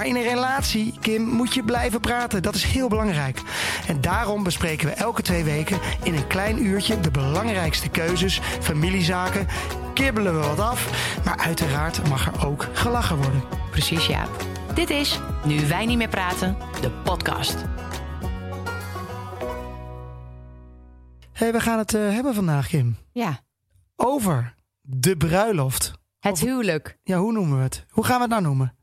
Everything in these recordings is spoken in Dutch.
Maar in een relatie, Kim, moet je blijven praten. Dat is heel belangrijk. En daarom bespreken we elke twee weken in een klein uurtje de belangrijkste keuzes, familiezaken. Kibbelen we wat af, maar uiteraard mag er ook gelachen worden. Precies, Jaap. Dit is Nu wij niet meer praten, de podcast. hey, we gaan het eh, hebben vandaag, Kim. Ja, Over de bruiloft. het huwelijk. Ja, hoe noemen we het? Hoe gaan we het nou noemen?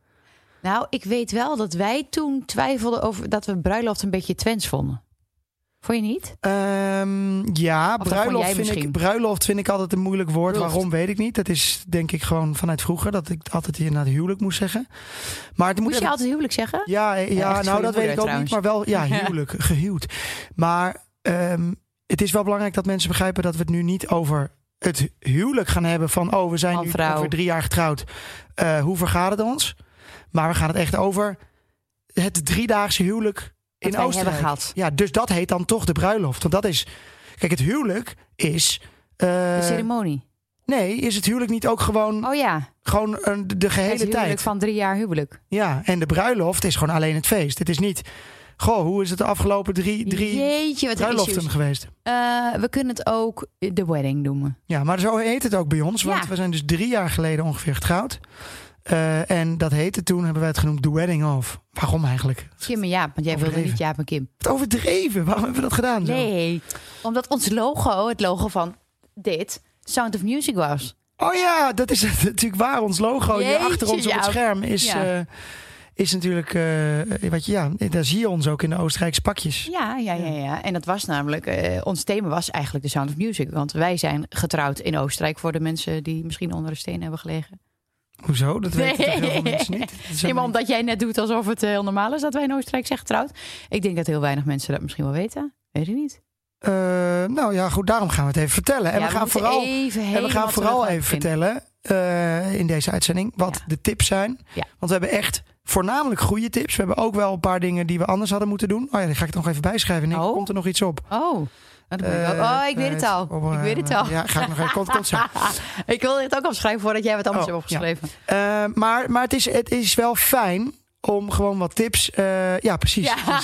Nou, ik weet wel dat wij toen twijfelden over dat we bruiloft een beetje twens vonden. Vond je niet? Ehm, ja, bruiloft vind, ik, bruiloft vind ik altijd een moeilijk woord. Bruiloft. Waarom weet ik niet. Dat is denk ik gewoon vanuit vroeger dat ik altijd hier naar het huwelijk moest zeggen. Maar het moet Moest je altijd huwelijk zeggen? Ja, ja, nou dat weet ik ook niet. Maar wel, ja, huwelijk, gehuwd. Maar ehm, het is wel belangrijk dat mensen begrijpen dat we het nu niet over het huwelijk gaan hebben van oh, we zijn Man, nu over drie jaar getrouwd. Eh, hoe vergaat het ons? Maar we gaan het echt over het driedaagse huwelijk in Oostenrijk. hebben gehad. Ja, dus dat heet dan toch de bruiloft. Want dat is, kijk, het huwelijk is. eh, De ceremonie. nee, is het huwelijk niet ook gewoon, Oh ja, gewoon een, de het gehele huwelijk tijd? van drie jaar huwelijk. Ja, en de bruiloft is gewoon alleen het feest. Het is niet. Goh, hoe is het de afgelopen drie, drie Jeetje, wat bruiloften issues. geweest? Eh, we kunnen het ook de wedding noemen. Ja, maar zo heet het ook bij ons. Want Ja. we zijn dus drie jaar geleden ongeveer getrouwd. Eh, en dat heette toen, hebben wij het genoemd, The Wedding of. Waarom eigenlijk? Kim en Jaap, want jij wilde niet Jaap en Kim. Het overdreven. Waarom hebben we dat gedaan? zo? Nee, omdat ons logo, het logo van dit, Sound of Music was. Oh ja, dat is natuurlijk waar. Ons logo hier achter ons op het scherm is, Ja. eh, is natuurlijk... eh, wat je, ja, daar zie je ons ook in de Oostenrijkse pakjes. Ja, ja, ja, ja. En dat was namelijk, ons thema was eigenlijk de Sound of Music. Want wij zijn getrouwd in Oostenrijk voor de mensen die misschien onder de steen hebben gelegen. Hoezo? Dat weten heel veel mensen niet? Nee, maar omdat jij net doet alsof het eh, heel normaal is dat wij in Oostenrijk zijn getrouwd. Ik denk dat heel weinig mensen dat misschien wel weten. Weet ik niet. Eh, nou ja, goed, daarom gaan we het even vertellen. En Ja, we gaan vooral, even en we gaan vooral even het vertellen eh, in deze uitzending wat Ja. de tips zijn. Ja. Want we hebben echt voornamelijk goede tips. We hebben ook wel een paar dingen die we anders hadden moeten doen. Oh ja, die ga ik er nog even bijschrijven. Nee, Oh. komt er nog iets op? Oh, dan Eh, oh, ik weet het eh, al. op, ik eh, weet het al. Ja, ga ik nog even. Zo. ik wil het ook opschrijven voordat jij wat anders Oh, hebt opgeschreven. Eh, maar maar het, is, het is wel fijn om gewoon wat tips. eh, ja, precies. Ja,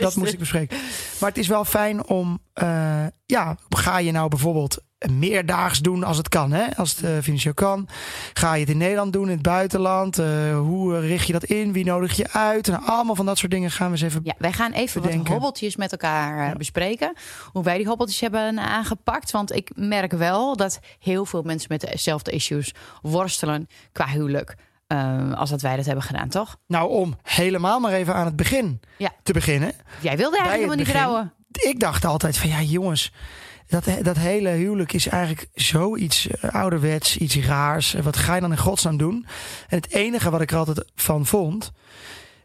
Dat moest ik bespreken. Maar het is wel fijn om. eh, ja, ga je nou bijvoorbeeld meerdaags doen als het kan, hè? Als het eh, financieel kan. Ga je het in Nederland doen, in het buitenland? Hoe richt je dat in? Wie nodig je uit? Nou, allemaal van dat soort dingen gaan we eens even. Ja, wij gaan even wat hobbeltjes met elkaar Ja. bespreken. Hoe wij die hobbeltjes hebben aangepakt. Want ik merk wel dat heel veel mensen met dezelfde issues worstelen qua huwelijk. Eh, als dat wij dat hebben gedaan, toch? Nou, om helemaal maar even aan het begin Ja. te beginnen. Jij wilde eigenlijk helemaal niet begin. trouwen. ik dacht altijd van ja, jongens. Dat, dat hele huwelijk is eigenlijk zoiets eh, ouderwets, iets raars. Wat ga je dan in godsnaam doen? En het enige wat ik er altijd van vond,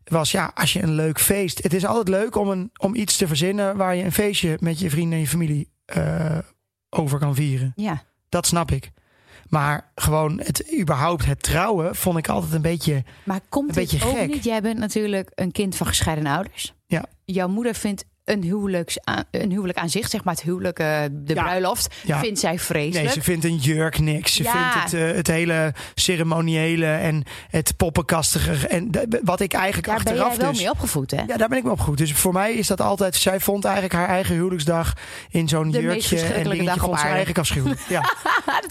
was ja, als je een leuk feest. Het is altijd leuk om, een, om iets te verzinnen waar je een feestje met je vrienden en je familie eh, over kan vieren. Ja. Dat snap ik. Maar gewoon het überhaupt het trouwen vond ik altijd een beetje. Maar komt Een beetje ook gek. niet? Jij bent natuurlijk een kind van gescheiden ouders. Ja. Jouw moeder vindt een, huwelijks aan, een huwelijk aan zich, zeg maar het huwelijk, eh, de Ja. bruiloft, Ja. vindt zij vreselijk. Nee, ze vindt een jurk niks. Ze Ja. vindt het, eh, het hele ceremoniële en het poppenkastige. En wat ik eigenlijk Daar ben achteraf jij wel dus... mee opgevoed, hè? Ja, daar ben ik mee opgevoed. Dus voor mij is dat altijd... Zij vond eigenlijk haar eigen huwelijksdag in zo'n jurkje en dingetje vond ze eigenlijk afschuwelijk. Ja.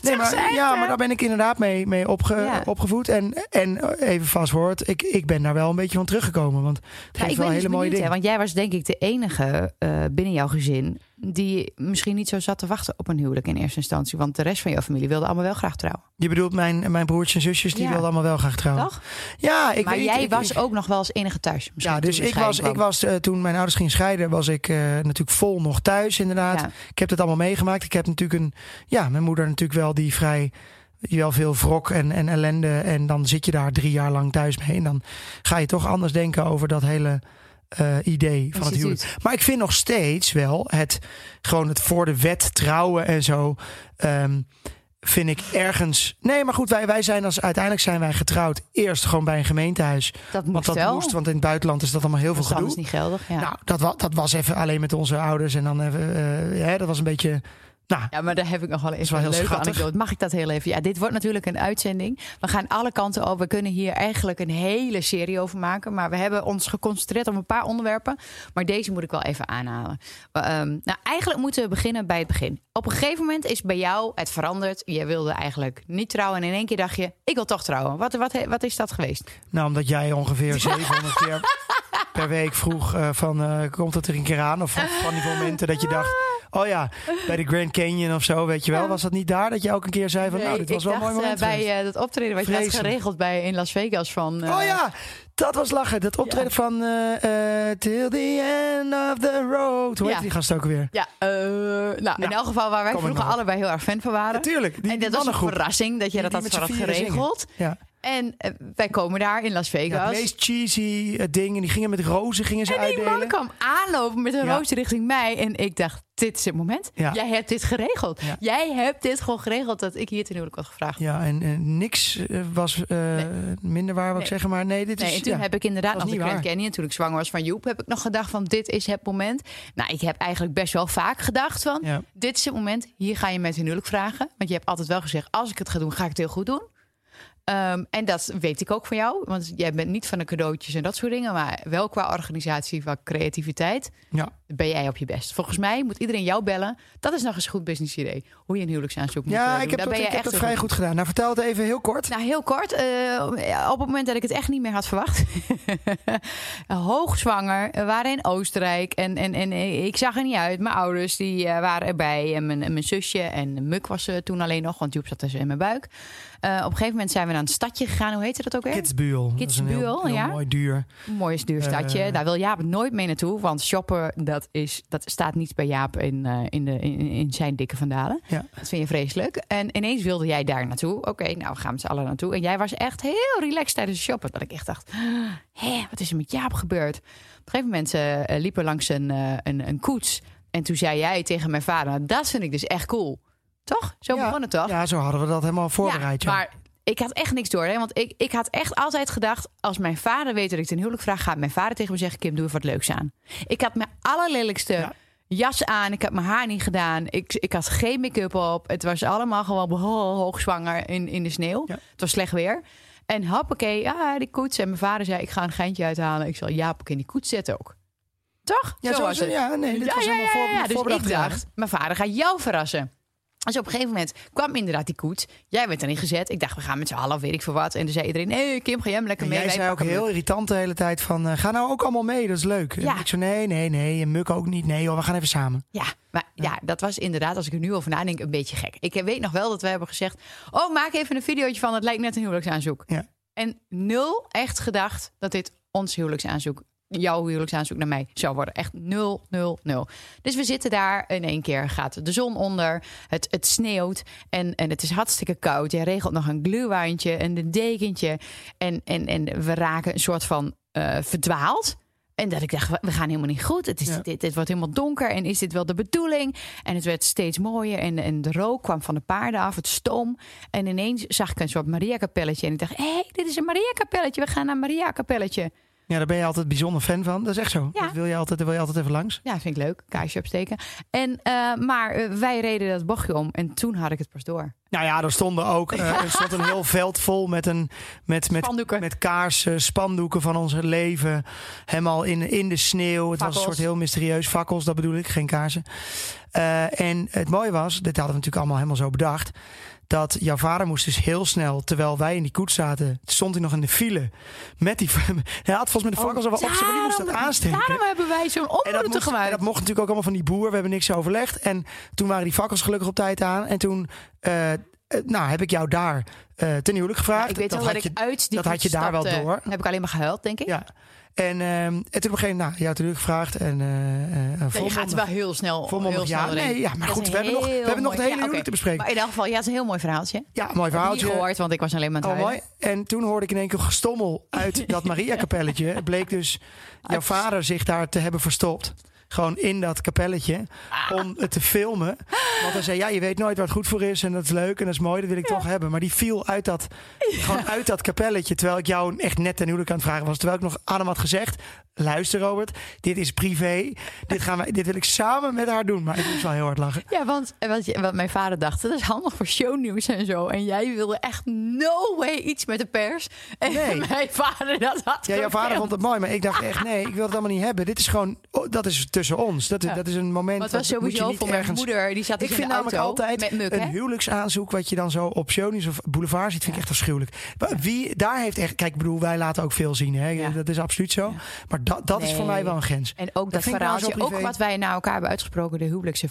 Nee, maar, echt, ja, maar daar ben ik inderdaad mee, mee opge, opgevoed. En, en even vast woord, ik, ik ben daar wel een beetje van teruggekomen. Want het Ja, heeft ik wel ben hele dus mooie benieuwd, hè, want jij was denk ik de enige eh, binnen jouw gezin die misschien niet zo zat te wachten op een huwelijk in eerste instantie. Want de rest van jouw familie wilde allemaal wel graag trouwen. Je bedoelt mijn, mijn broertjes en zusjes, die Ja. wilden allemaal wel graag trouwen. Toch? Ja, ik maar weet jij ik- was ik- ook nog wel als enige thuis. Ja, dus ik was, ik was eh, toen mijn ouders gingen scheiden, was ik eh, natuurlijk vol nog thuis, inderdaad. Ja. Ik heb het allemaal meegemaakt. Ik heb natuurlijk een, ja, mijn moeder natuurlijk wel die vrij, wel veel wrok en, en ellende. En dan zit je daar drie jaar lang thuis mee. En dan ga je toch anders denken over dat hele eh, idee van het huwelijk. Maar ik vind nog steeds wel het gewoon het voor de wet trouwen en zo. ehm, vind ik ergens. Nee, maar goed, wij, wij zijn als uiteindelijk zijn wij getrouwd. Eerst gewoon bij een gemeentehuis. Dat moest Want dat wel. moest, want in het buitenland is dat allemaal heel dat veel is anders gedoe. niet geldig. Ja. Nou, dat, wa, dat was even alleen met onze ouders. En dan even, eh, ja, dat was een beetje. Nou, Ja, maar daar heb ik nog wel even wel een heel leuke schattig. anekdote. Mag ik dat heel even? Ja, dit wordt natuurlijk een uitzending. We gaan alle kanten op. We kunnen hier eigenlijk een hele serie over maken. Maar we hebben ons geconcentreerd op een paar onderwerpen. Maar deze moet ik wel even aanhalen. Ehm, nou, eigenlijk moeten we beginnen bij het begin. Op een gegeven moment is bij jou het veranderd. Je wilde eigenlijk niet trouwen. En in één keer dacht je, ik wil toch trouwen. Wat, wat, wat is dat geweest? nou, omdat jij ongeveer 700 keer per week vroeg eh, van eh, komt het er een keer aan? Of van die momenten dat je dacht, oh ja, bij de Grand Canyon of zo, weet je wel. Was dat niet daar dat je ook een keer zei van, nou, dit was wel een mooi eh, moment geweest? bij eh, dat optreden wat je had geregeld bij, in Las Vegas. Van, eh, Oh ja, dat was lachen. Dat optreden van Till the End of the Road. Hoe heet Ja. die gast ook weer? Ja, nou, in elk geval waar wij vroeger allebei heel erg fan van waren. Natuurlijk. En dat was een verrassing dat je dat had geregeld. Ja. En eh, wij komen daar in Las Ja, Vegas. het meest cheesy eh, ding. En die gingen met rozen gingen ze en die uitdelen. man kwam aanlopen met een Ja. roos richting mij. En ik dacht, dit is het moment. Ja. Jij hebt dit geregeld. Ja. Jij hebt dit gewoon geregeld dat ik hier ten huwelijk had gevraagd. Ja, en, en niks eh, was minder waar, ik Nee. zeggen. Maar nee, dit Nee, is... en toen ja. heb ik inderdaad nog de Grand. Canyon. Toen ik zwanger was van Joep, heb ik nog gedacht van dit is het moment. Nou, ik heb eigenlijk best wel vaak gedacht van Ja. dit is het moment. Hier ga je met een huwelijk vragen. Want je hebt altijd wel gezegd, als ik het ga doen, ga ik het heel goed doen. Ehm, en dat weet ik ook van jou. Want jij bent niet van de cadeautjes en dat soort dingen. Maar wel qua organisatie, qua creativiteit, Ja. ben jij op je best. Volgens mij moet iedereen jou bellen. Dat is nog eens een goed business idee. Hoe je een huwelijksaanzoek moet eh, Ja, doen. ik heb Daar dat, ben ik heb dat vrij goed gedaan. Nou, vertel het even heel kort. nou, heel kort. eh, op het moment dat ik het echt niet meer had verwacht. Hoogzwanger. We waren in Oostenrijk. En, en, en ik zag er niet uit. Mijn ouders die, eh, waren erbij. En mijn, en mijn zusje. En Muk was er toen alleen nog. Want Joep zat dus in mijn buik. Eh, op een gegeven moment zijn we naar een stadje gegaan. Hoe heette dat ook weer? Is Kidsbuel, heel ja. mooi duur. Een mooi duurstadje. Eh. Daar wil Jaap nooit mee naartoe. Want shoppen, dat, is, dat staat niet bij Jaap in, eh, in, de, in, in zijn dikke vandalen. Ja. Dat vind je vreselijk. En ineens wilde jij daar naartoe. Oké, nou we gaan met z'n allen naartoe. En jij was echt heel relaxed tijdens het shoppen. Dat ik echt dacht, hé, wat is er met Jaap gebeurd? Op een gegeven moment eh, liepen langs een, een, een koets. En toen zei jij tegen mijn vader, nou, dat vind ik dus echt cool. Toch? Zo Ja. begon het toch? Ja, zo hadden we dat helemaal voorbereid. Ja, maar ik had echt niks door. Hè? Want ik, ik had echt altijd gedacht... als mijn vader weet dat ik ten huwelijk vraag... gaat mijn vader tegen me zeggen... Kim, doe even wat leuks aan. Ik had mijn allerlelijkste Ja. jas aan. Ik had mijn haar niet gedaan. Ik, ik had geen make-up op. Het was allemaal gewoon ho- hoogzwanger in, in de sneeuw. Ja. Het was slecht weer. En hoppakee, ja, die koets. En mijn vader zei, ik ga een geintje uithalen. Ik zal Jaap ook in die koets zetten ook. Toch? ja, zo, was het. ja, nee, dit was helemaal voor, Dus voorbedacht ik dacht, mijn vader gaat jou verrassen. Dus op een gegeven moment kwam inderdaad die koets. Jij werd erin gezet. Ik dacht, we gaan met z'n allen, weet ik veel wat. En toen zei iedereen, nee, Kim, ga jij hem lekker En mee. jij zei ook heel irritant de hele tijd van... eh, ga nou ook allemaal mee, dat is leuk. Ja. En ik zo, nee, nee, nee. En Muk ook niet. Nee hoor, we gaan even samen. Ja, maar ja. dat was inderdaad, als ik er nu over nadenk, een beetje gek. Ik weet nog wel dat we hebben gezegd, oh, maak even een videootje van, het lijkt net een huwelijksaanzoek. Ja. En nul echt gedacht dat dit ons huwelijksaanzoek, jouw huwelijksaanzoek naar mij zou worden. Echt nul, nul, nul. Dus we zitten daar in één keer, gaat de zon onder, het, het sneeuwt en, en het is hartstikke koud. Jij regelt nog een gluwijntje en een dekentje en, en, en we raken een soort van eh, verdwaald. En dat ik dacht, we- gaan helemaal niet goed. Het, is, Ja. dit, dit wordt helemaal donker. En is dit wel de bedoeling? En het werd steeds mooier. En, en de rook kwam van de paarden af, het stoom. En ineens zag ik een soort Maria-kapelletje. En ik dacht, hé, hey, dit is een Maria-kapelletje. We gaan naar Maria-kapelletje. Ja, daar ben je altijd bijzonder fan van. Dat is echt zo. Ja. Dat wil je altijd, daar wil je altijd even langs. Ja, vind ik leuk. Kaarsje opsteken. En, eh, maar eh, wij reden dat bochtje om. En toen had ik het pas door. Nou ja, er stonden ook eh, er stond een heel veld vol met, een, met, met, Spandoeken. met kaarsen, spandoeken van ons leven. Helemaal in, in de sneeuw. Het was een soort heel mysterieus. Fakkels, dat bedoel ik, geen kaarsen. En het mooie was, dit hadden we natuurlijk allemaal helemaal zo bedacht. Dat jouw vader moest dus heel snel, terwijl wij in die koets zaten, stond hij nog in de file. Met die, hij had volgens mij de fakkels al wel op zich, maar die moest dat aansteken. Daarom hebben wij zo'n onroute moest, en gemaakt. dat mocht natuurlijk ook allemaal van die boer. We hebben niks overlegd. En toen waren die fakkels gelukkig op tijd aan. En toen eh, eh, nou heb ik jou daar eh ten huwelijk gevraagd. ik weet wel had dat je, ik uit die dat had je daar wel door. Heb ik alleen maar gehuild, denk ik. Ja. En, en toen op een gegeven moment, nou, huwelijk gevraagd. En, eh, Ja, je gaat wel heel snel, heel snel ja. Nee, ja, maar goed, we hebben nog, we hebben nog mooi- hele ja, huwelijk te bespreken. Maar in elk geval, ja, het is een heel mooi verhaaltje. Ja, mooi ik verhaaltje. niet gehoord, want ik was alleen maar aan het Oh, mooi. En toen hoorde ik in één keer gestommel uit dat Maria-kapelletje. Het bleek dus jouw vader zich daar te hebben verstopt. Gewoon in dat kapelletje. Om het te filmen. Want hij zei, ja, je weet nooit waar het goed voor is. En dat is leuk en dat is mooi, dat wil ik toch hebben. Maar die viel uit dat, gewoon uit dat kapelletje. Terwijl ik jou echt net ten huwelijk aan het vragen was. Terwijl ik nog aan hem had gezegd. Luister Robert, dit is privé. Dit, gaan wij, dit wil ik samen met haar doen. Maar ik moest wel heel hard lachen. Ja, want eh, wat, je- wat mijn vader dacht, dat is handig voor shownieuws en zo. En jij wilde echt no way iets met de pers. En Nee. mijn vader dat had Ja, jouw vader vond het mooi, maar ik dacht echt, nee, ik wil het allemaal niet hebben. Dit is gewoon, oh, dat is tussen ons. Dat, Ja. dat is een moment. Was dat je sowieso voor mijn ergens- moeder, die zat dus Ik in vind de namelijk auto altijd met Muk, een huwelijksaanzoek wat je dan zo op shownieuws of boulevard ziet, vind ik echt afschuwelijk. Wie daar heeft echt, kijk, ik bedoel, wij laten ook veel zien, hè? Dat is absoluut zo. Maar dat, dat is voor mij wel een grens. En ook dat, ik nou verhaaltje, ook wat wij naar elkaar hebben uitgesproken, de huwelijkse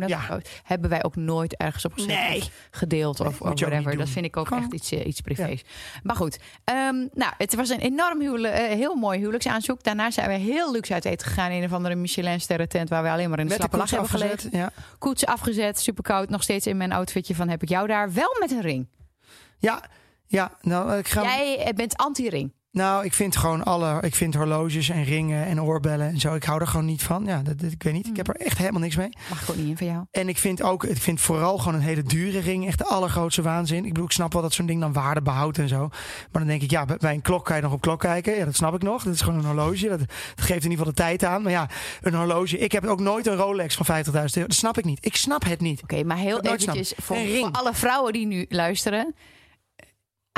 dat? Ja. hebben wij ook nooit ergens op Nee. gedeeld of, Nee, of whatever. Dat vind ik ook echt iets, eh, iets privés. Maar goed, ehm, nou, het was een enorm huwelijk, eh, heel mooi huwelijksaanzoek. Daarna zijn we heel luxe uit eten gegaan in een of andere Michelin-sterren tent waar we alleen maar in de Met de slappe lach koets hebben afgezet. gelegen. Ja. Koets afgezet, super koud, nog steeds in mijn outfitje van heb ik jou daar wel met een ring. ja, ja, nou, ik ga. Jij bent anti-ring. Nou, ik vind gewoon alle. Ik vind horloges en ringen en oorbellen en zo. Ik hou er gewoon niet van. Ja, dat, dat- ik weet niet. Ik heb er echt helemaal niks mee. Mag ik ook niet in van jou. En ik vind ook, ik vind vooral gewoon een hele dure ring echt de allergrootste waanzin. Ik bedoel, ik snap wel dat zo'n ding dan waarde behoudt en zo. Maar dan denk ik, ja, bij- een klok kan je nog op klok kijken. Ja, dat snap ik nog. Dat is gewoon een horloge. Dat, dat geeft in ieder geval de tijd aan. Maar ja, een horloge. Ik heb ook nooit een Rolex van 50.000 euro. Dat snap ik niet. Ik snap het niet. Oké, maar heel eventjes voor alle vrouwen die nu luisteren.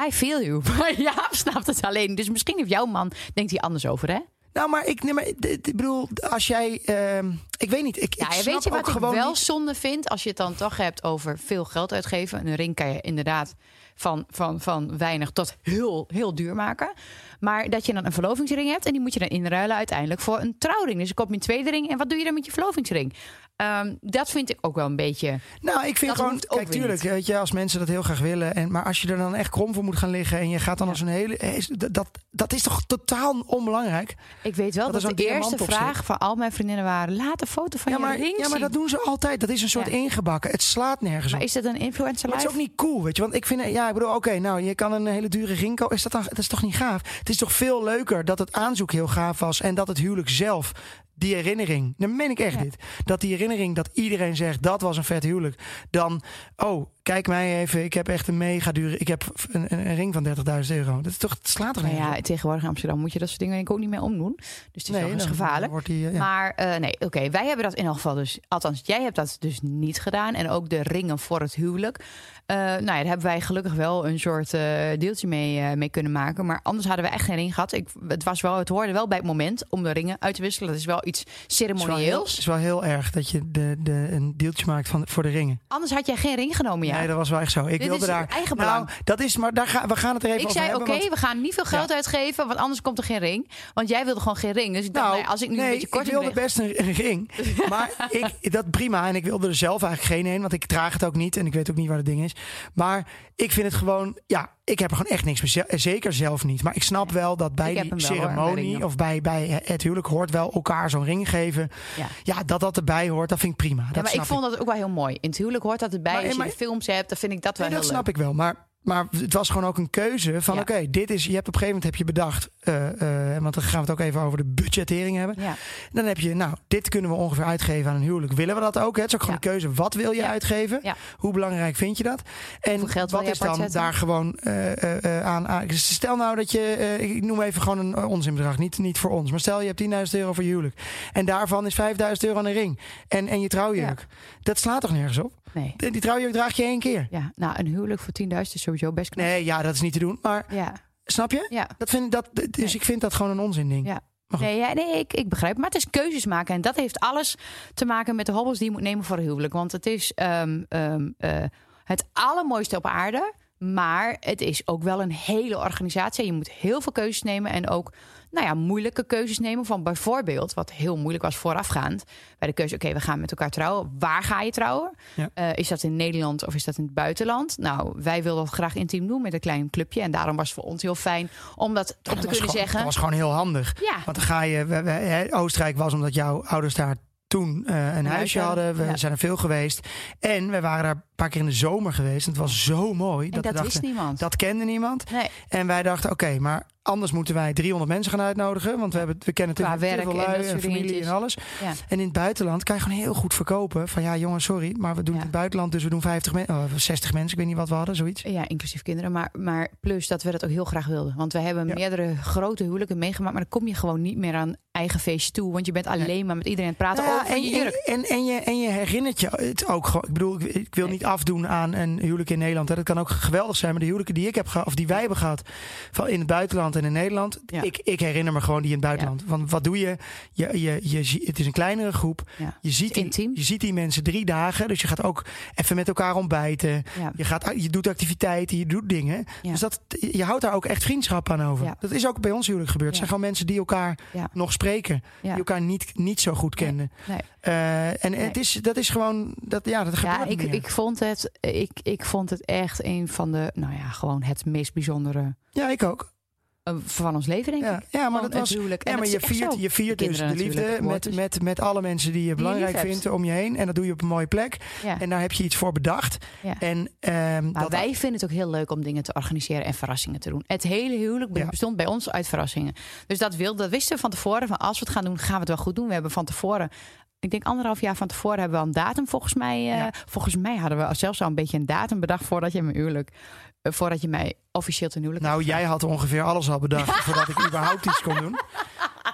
I feel you. Maar Jaap snapt het alleen. Dus misschien heeft jouw man, denkt hij anders over, hè? Nou, maar ik, nee, maar, ik bedoel, als jij, ehm, ik weet niet. Ik, Ja, ik snap weet je wat ik wel niet- zonde vind? Als je het dan toch hebt over veel geld uitgeven. Een ring kan je inderdaad van, van, van weinig tot heel, heel duur maken. Maar dat je dan een verlovingsring hebt en die moet je dan inruilen uiteindelijk voor een trouwring. Dus ik koop je een tweede ring en wat doe je dan met je verlovingsring? Ehm, dat vind ik ook wel een beetje. Nou, ik vind Dat gewoon, kijk, tuurlijk, weet je, als mensen dat heel graag willen. En, maar als je er dan echt krom voor moet gaan liggen en je gaat dan als een hele. is- Dat, dat, is toch totaal onbelangrijk? Ik weet wel Dat dat, de eerste vraag van al mijn vriendinnen waren: laat een foto van Ja je maar, ring ja, maar dat doen ze altijd. Dat is een soort Ja. ingebakken. Het slaat nergens Maar op. is dat een influencer Maar het is ook niet cool, weet je. Want ik vind, ja, ik bedoel, oké, nou, je kan een hele dure ring kopen. Is dat, dan, dat is toch niet gaaf? Het is toch veel leuker dat het aanzoek heel gaaf was en dat het huwelijk zelf, die herinnering, dan meen ik echt Ja. dit. Dat die herinnering, dat iedereen zegt, dat was een vet huwelijk. Dan, oh, kijk mij even, ik heb echt een mega dure, ik heb een, een, ring van 30.000 euro. Dat is toch, het slaat toch Nou nergens ja, op? tegenwoordig in Amsterdam moet je dat soort dingen denk ik ook niet meer omdoen. Dus het is wel eens dan- gevaarlijk. die, eh, ja. Maar eh, nee, oké, wij hebben dat in elk geval dus. Althans, jij hebt dat dus niet gedaan. En ook de ringen voor het huwelijk. Eh, nou ja, daar hebben wij gelukkig wel een soort eh, deeltje mee, eh, mee kunnen maken. Maar anders hadden we echt geen ring gehad. Ik, het, was wel, het hoorde wel bij het moment om de ringen uit te wisselen. Dat is wel iets Het is wel, heel, het ceremonieels. is wel heel erg dat je de, de, een deeltje maakt van, voor de ringen. Anders had jij geen ring genomen, ja. Nee, dat was wel echt zo. Ik Dit wilde is daar. eigen nou, dat is, maar daar gaan we gaan het er even ik over zei, hebben. oké, want- we gaan niet veel geld uitgeven, want anders komt er geen ring. Want jij wilde gewoon geen ring. Dus ik dacht, Nou, nee, als ik nu nee, een beetje kort ik wilde best een, een ring. Maar ik, dat prima. En ik wilde er zelf eigenlijk geen heen. Want ik draag het ook niet. En ik weet ook niet waar het ding is. Maar ik vind het gewoon... Ja, ik heb er gewoon echt niks mee. Ze- Zeker zelf niet. Maar ik snap wel dat bij die hoor, ceremonie... of bij, bij het huwelijk hoort wel elkaar zo'n ring geven. Ja. Ja, dat dat erbij hoort, dat vind ik prima. Dat Ja, maar ik vond dat ook wel heel mooi. In het huwelijk hoort dat erbij. Maar- Als je maar- films hebt, dan vind ik dat wel Nee, heel dat snap ik wel. Maar, maar het was gewoon ook een keuze van... Ja. oké, dit is... Je hebt op een gegeven moment heb je bedacht... eh, eh, want dan gaan we het ook even over de budgettering hebben. Ja. Dan heb je, nou, dit kunnen we ongeveer uitgeven aan een huwelijk. Willen we dat ook? hè? Het is ook gewoon Ja. een keuze. Wat wil je uitgeven? Hoe belangrijk vind je dat? En wat is dan zetten? daar gewoon eh, aan, aan- Stel nou dat je, ik noem even gewoon een onzinbedrag, niet, niet voor ons. Maar stel je hebt 10.000 euro voor je huwelijk. En daarvan is 5.000 euro aan een ring. En, en je trouwjurk. Dat slaat toch nergens op? Nee. Die die trouwjurk draag je één keer. Ja, nou, een huwelijk voor 10.000 is sowieso best knap. Nee, ja, dat is niet te doen. Maar Ja, snap je? ja. Dat vind, dat, dus Nee. ik vind dat gewoon een onzin ding. Ja. Nee, ja, nee ik, ik begrijp. Maar het is keuzes maken. En dat heeft alles te maken met de hobbels die je moet nemen voor een huwelijk. Want het is ehm, ehm, eh, het allermooiste op aarde. Maar het is ook wel een hele organisatie. Je moet heel veel keuzes nemen en ook nou ja, moeilijke keuzes nemen. Van bijvoorbeeld, wat heel moeilijk was voorafgaand, bij de keuze: oké, we gaan met elkaar trouwen. Waar ga je trouwen? Ja. Eh, is dat in Nederland of is dat in het buitenland? Nou, wij wilden dat graag intiem doen met een klein clubje. En daarom was het voor ons heel fijn om dat op Dat te kunnen gewoon- zeggen. Dat was gewoon heel handig. Ja. Want dan ga je, we- Oostenrijk was omdat jouw ouders daar toen eh, een, huisje huisje hadden. We ja. zijn er veel geweest. En we waren daar een paar keer in de zomer geweest. En het was zo mooi. en dat wist dachten, niemand. Dat kende niemand. nee. En wij dachten, oké, maar anders moeten wij 300 mensen gaan uitnodigen. Want we, hebben, we kennen natuurlijk werk veel lui en familie dingetjes. en alles. Ja. En in het buitenland kan je gewoon heel goed verkopen. Van ja, jongens, sorry, maar we doen Ja. het buitenland. Dus we doen 50 mensen, oh, 60 mensen. Ik weet niet wat we hadden, zoiets. Ja, inclusief kinderen. Maar, maar plus dat we dat ook heel graag wilden. Want we hebben Ja. meerdere grote huwelijken meegemaakt. Maar dan kom je gewoon niet meer aan eigen feestje toe. Want je bent alleen maar met iedereen aan het praten Nou ja, over en, je jurk. en, en, en je, en je herinnert je het ook gewoon. Ik bedoel, ik, ik wil Nee. niet afdoen aan een huwelijk in Nederland. hè. Dat kan ook geweldig zijn. Maar de huwelijken die ik heb gehad, of die wij hebben gehad, van in het buitenland en in Nederland. Ja. Ik, ik herinner me gewoon die in het buitenland. Want wat doe je? Je, je, je, het is een kleinere groep. Ja. Je ziet, die, je ziet die mensen drie dagen. Dus je gaat ook even met elkaar ontbijten. Je, gaat, je doet activiteiten, je doet dingen. Dus dat, je houdt daar ook echt vriendschap aan over. Dat is ook bij ons huwelijk gebeurd. Het zijn gewoon mensen die elkaar nog spreken. Die elkaar niet, niet zo goed Nee. Nee. Eh, en het is, dat is gewoon, dat, ja, dat gebeurt Ja, ik, meer. ik, vond het, ik, ik vond het echt een van de, nou ja, gewoon het meest bijzondere ja, ik ook. Eh, van ons leven, denk Ja, ik. ja maar Gewoon dat was. huwelijk. Ja, maar je viert, je viert De dus de liefde met, met, met alle mensen die je belangrijk vindt om je heen. En dat doe je op een mooie plek. Ja. En daar heb je iets voor bedacht. Ja. En ehm, Maar dat, wij vinden het ook heel leuk om dingen te organiseren en verrassingen te doen. Het hele huwelijk bestond bij ons uit verrassingen. Dus dat, wil, dat wisten we van tevoren. Van als we het gaan doen, gaan we het wel goed doen. We hebben van tevoren, ik denk anderhalf jaar van tevoren, hebben we al een datum volgens mij. eh. Volgens mij hadden we zelfs al een beetje een datum bedacht voordat je mijn huwelijk, eh, voordat je mij officieel ten huwelijk nou, jij had ongeveer alles al bedacht voordat ik überhaupt iets kon doen.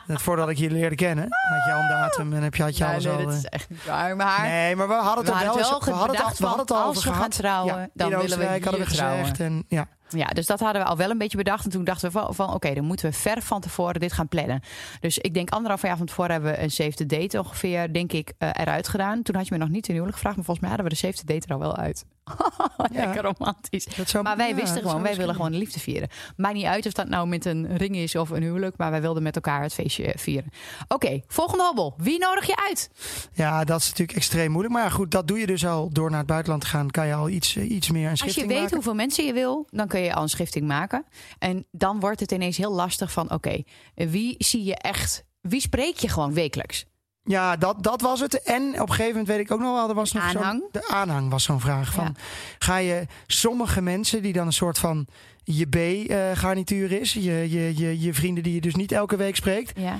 Net voordat ik je leerde kennen, had je al een datum en heb je, had je Ja, alles nee, al. dat eh, is echt niet waar. Maar Nee, maar we hadden het we hadden wel, we hadden het we hadden het al als we gaan trouwen, Ja, dan willen we Oostenrijk hadden we hier gezegd. En, ja. Ja, dus dat hadden we al wel een beetje bedacht. En toen dachten we van, van oké, dan moeten we ver van tevoren dit gaan plannen. Dus ik denk anderhalf jaar van tevoren hebben we een the date ongeveer, denk ik, eh, eruit gedaan. Toen had je me nog niet in huwelijk gevraagd, maar volgens mij hadden we de the date er al wel uit. Lekker romantisch. Dat zou- Maar wij ja, wisten gewoon, wij best willen gewoon de liefde vieren. Maakt niet uit of dat nou met een ring is of een huwelijk, maar wij wilden met elkaar het feestje eh, vieren. Oké, volgende hobbel. Wie nodig je uit? Ja, dat is natuurlijk extreem moeilijk. Maar ja, goed, dat doe je dus al door naar het buitenland te gaan. Kan je al iets, eh, iets meer een Als je schifting weet maken. hoeveel mensen je wil, dan kun je al een schifting maken. En dan wordt het ineens heel lastig van, oké, wie zie je echt, wie spreek je gewoon wekelijks? Ja, dat, dat was het. En op een gegeven moment weet ik ook nog wel, er was nog zo'n- Aanhang? de aanhang was zo'n vraag. Van, Ja. Ga je sommige mensen die dan een soort van je B-garnituur is, je, je, je, je vrienden die je dus niet elke week spreekt, Ja.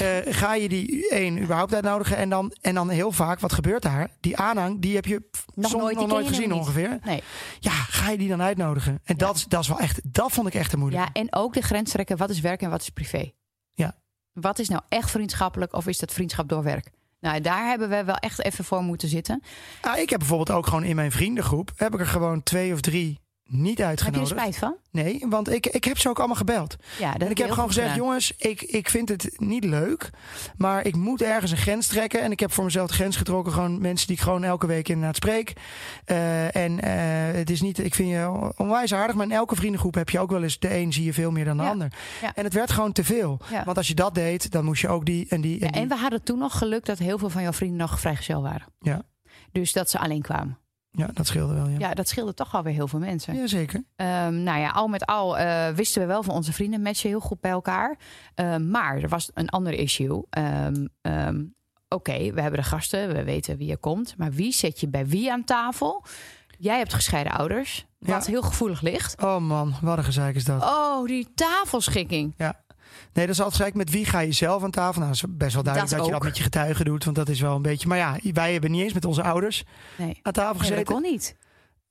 eh, ga je die één überhaupt uitnodigen en dan, en dan heel vaak, wat gebeurt daar? Die aanhang, die heb je Nog soms nooit, nog nooit gezien ongeveer. Nee. Ja, ga je die dan uitnodigen? En dat, dat is wel echt, dat vond ik echt te moeilijk. Ja, en ook de grens trekken, wat is werk en wat is privé? Wat is nou echt vriendschappelijk of is dat vriendschap door werk? Nou, daar hebben we wel echt even voor moeten zitten. Ah, ik heb bijvoorbeeld ook gewoon in mijn vriendengroep, heb ik er gewoon twee of drie niet Heb je er uitgenodigd. spijt van? Nee, want ik, ik heb ze ook allemaal gebeld. Ja, dat En ik heb gewoon gezegd, jongens, ik, ik vind het niet leuk. Maar ik moet ergens een grens trekken. En ik heb voor mezelf de grens getrokken. Gewoon mensen die ik gewoon elke week inderdaad spreek. Eh, en eh, het is niet, ik vind je onwijs aardig. Maar in elke vriendengroep heb je ook wel eens de een zie je veel meer dan de Ja. ander. Ja. En het werd gewoon te veel. Ja. Want als je dat deed, dan moest je ook die en die. En die. en we hadden toen nog geluk dat heel veel van jouw vrienden nog vrijgezel waren. Ja. Dus dat ze alleen kwamen. Ja, dat scheelde wel. Ja, Ja, dat scheelde toch alweer heel veel mensen. ja zeker. Ehm, nou ja, al met al eh, wisten we wel van onze vrienden matchen heel goed bij elkaar. Ehm, maar er was een ander issue. Ehm, Oké, we hebben de gasten, we weten wie er komt. Maar wie zet je bij wie aan tafel? Jij hebt gescheiden ouders, wat Ja. heel gevoelig ligt. Oh man, wat een gezeik is dat. Oh, die tafelschikking. Nee, dat is altijd gelijk met wie ga je zelf aan tafel. Nou, dat is best wel duidelijk Dat dat, je dat met je getuigen doet. Want dat is wel een beetje... Maar ja, wij hebben niet eens met onze ouders Nee, aan tafel nee gezeten. dat kon niet.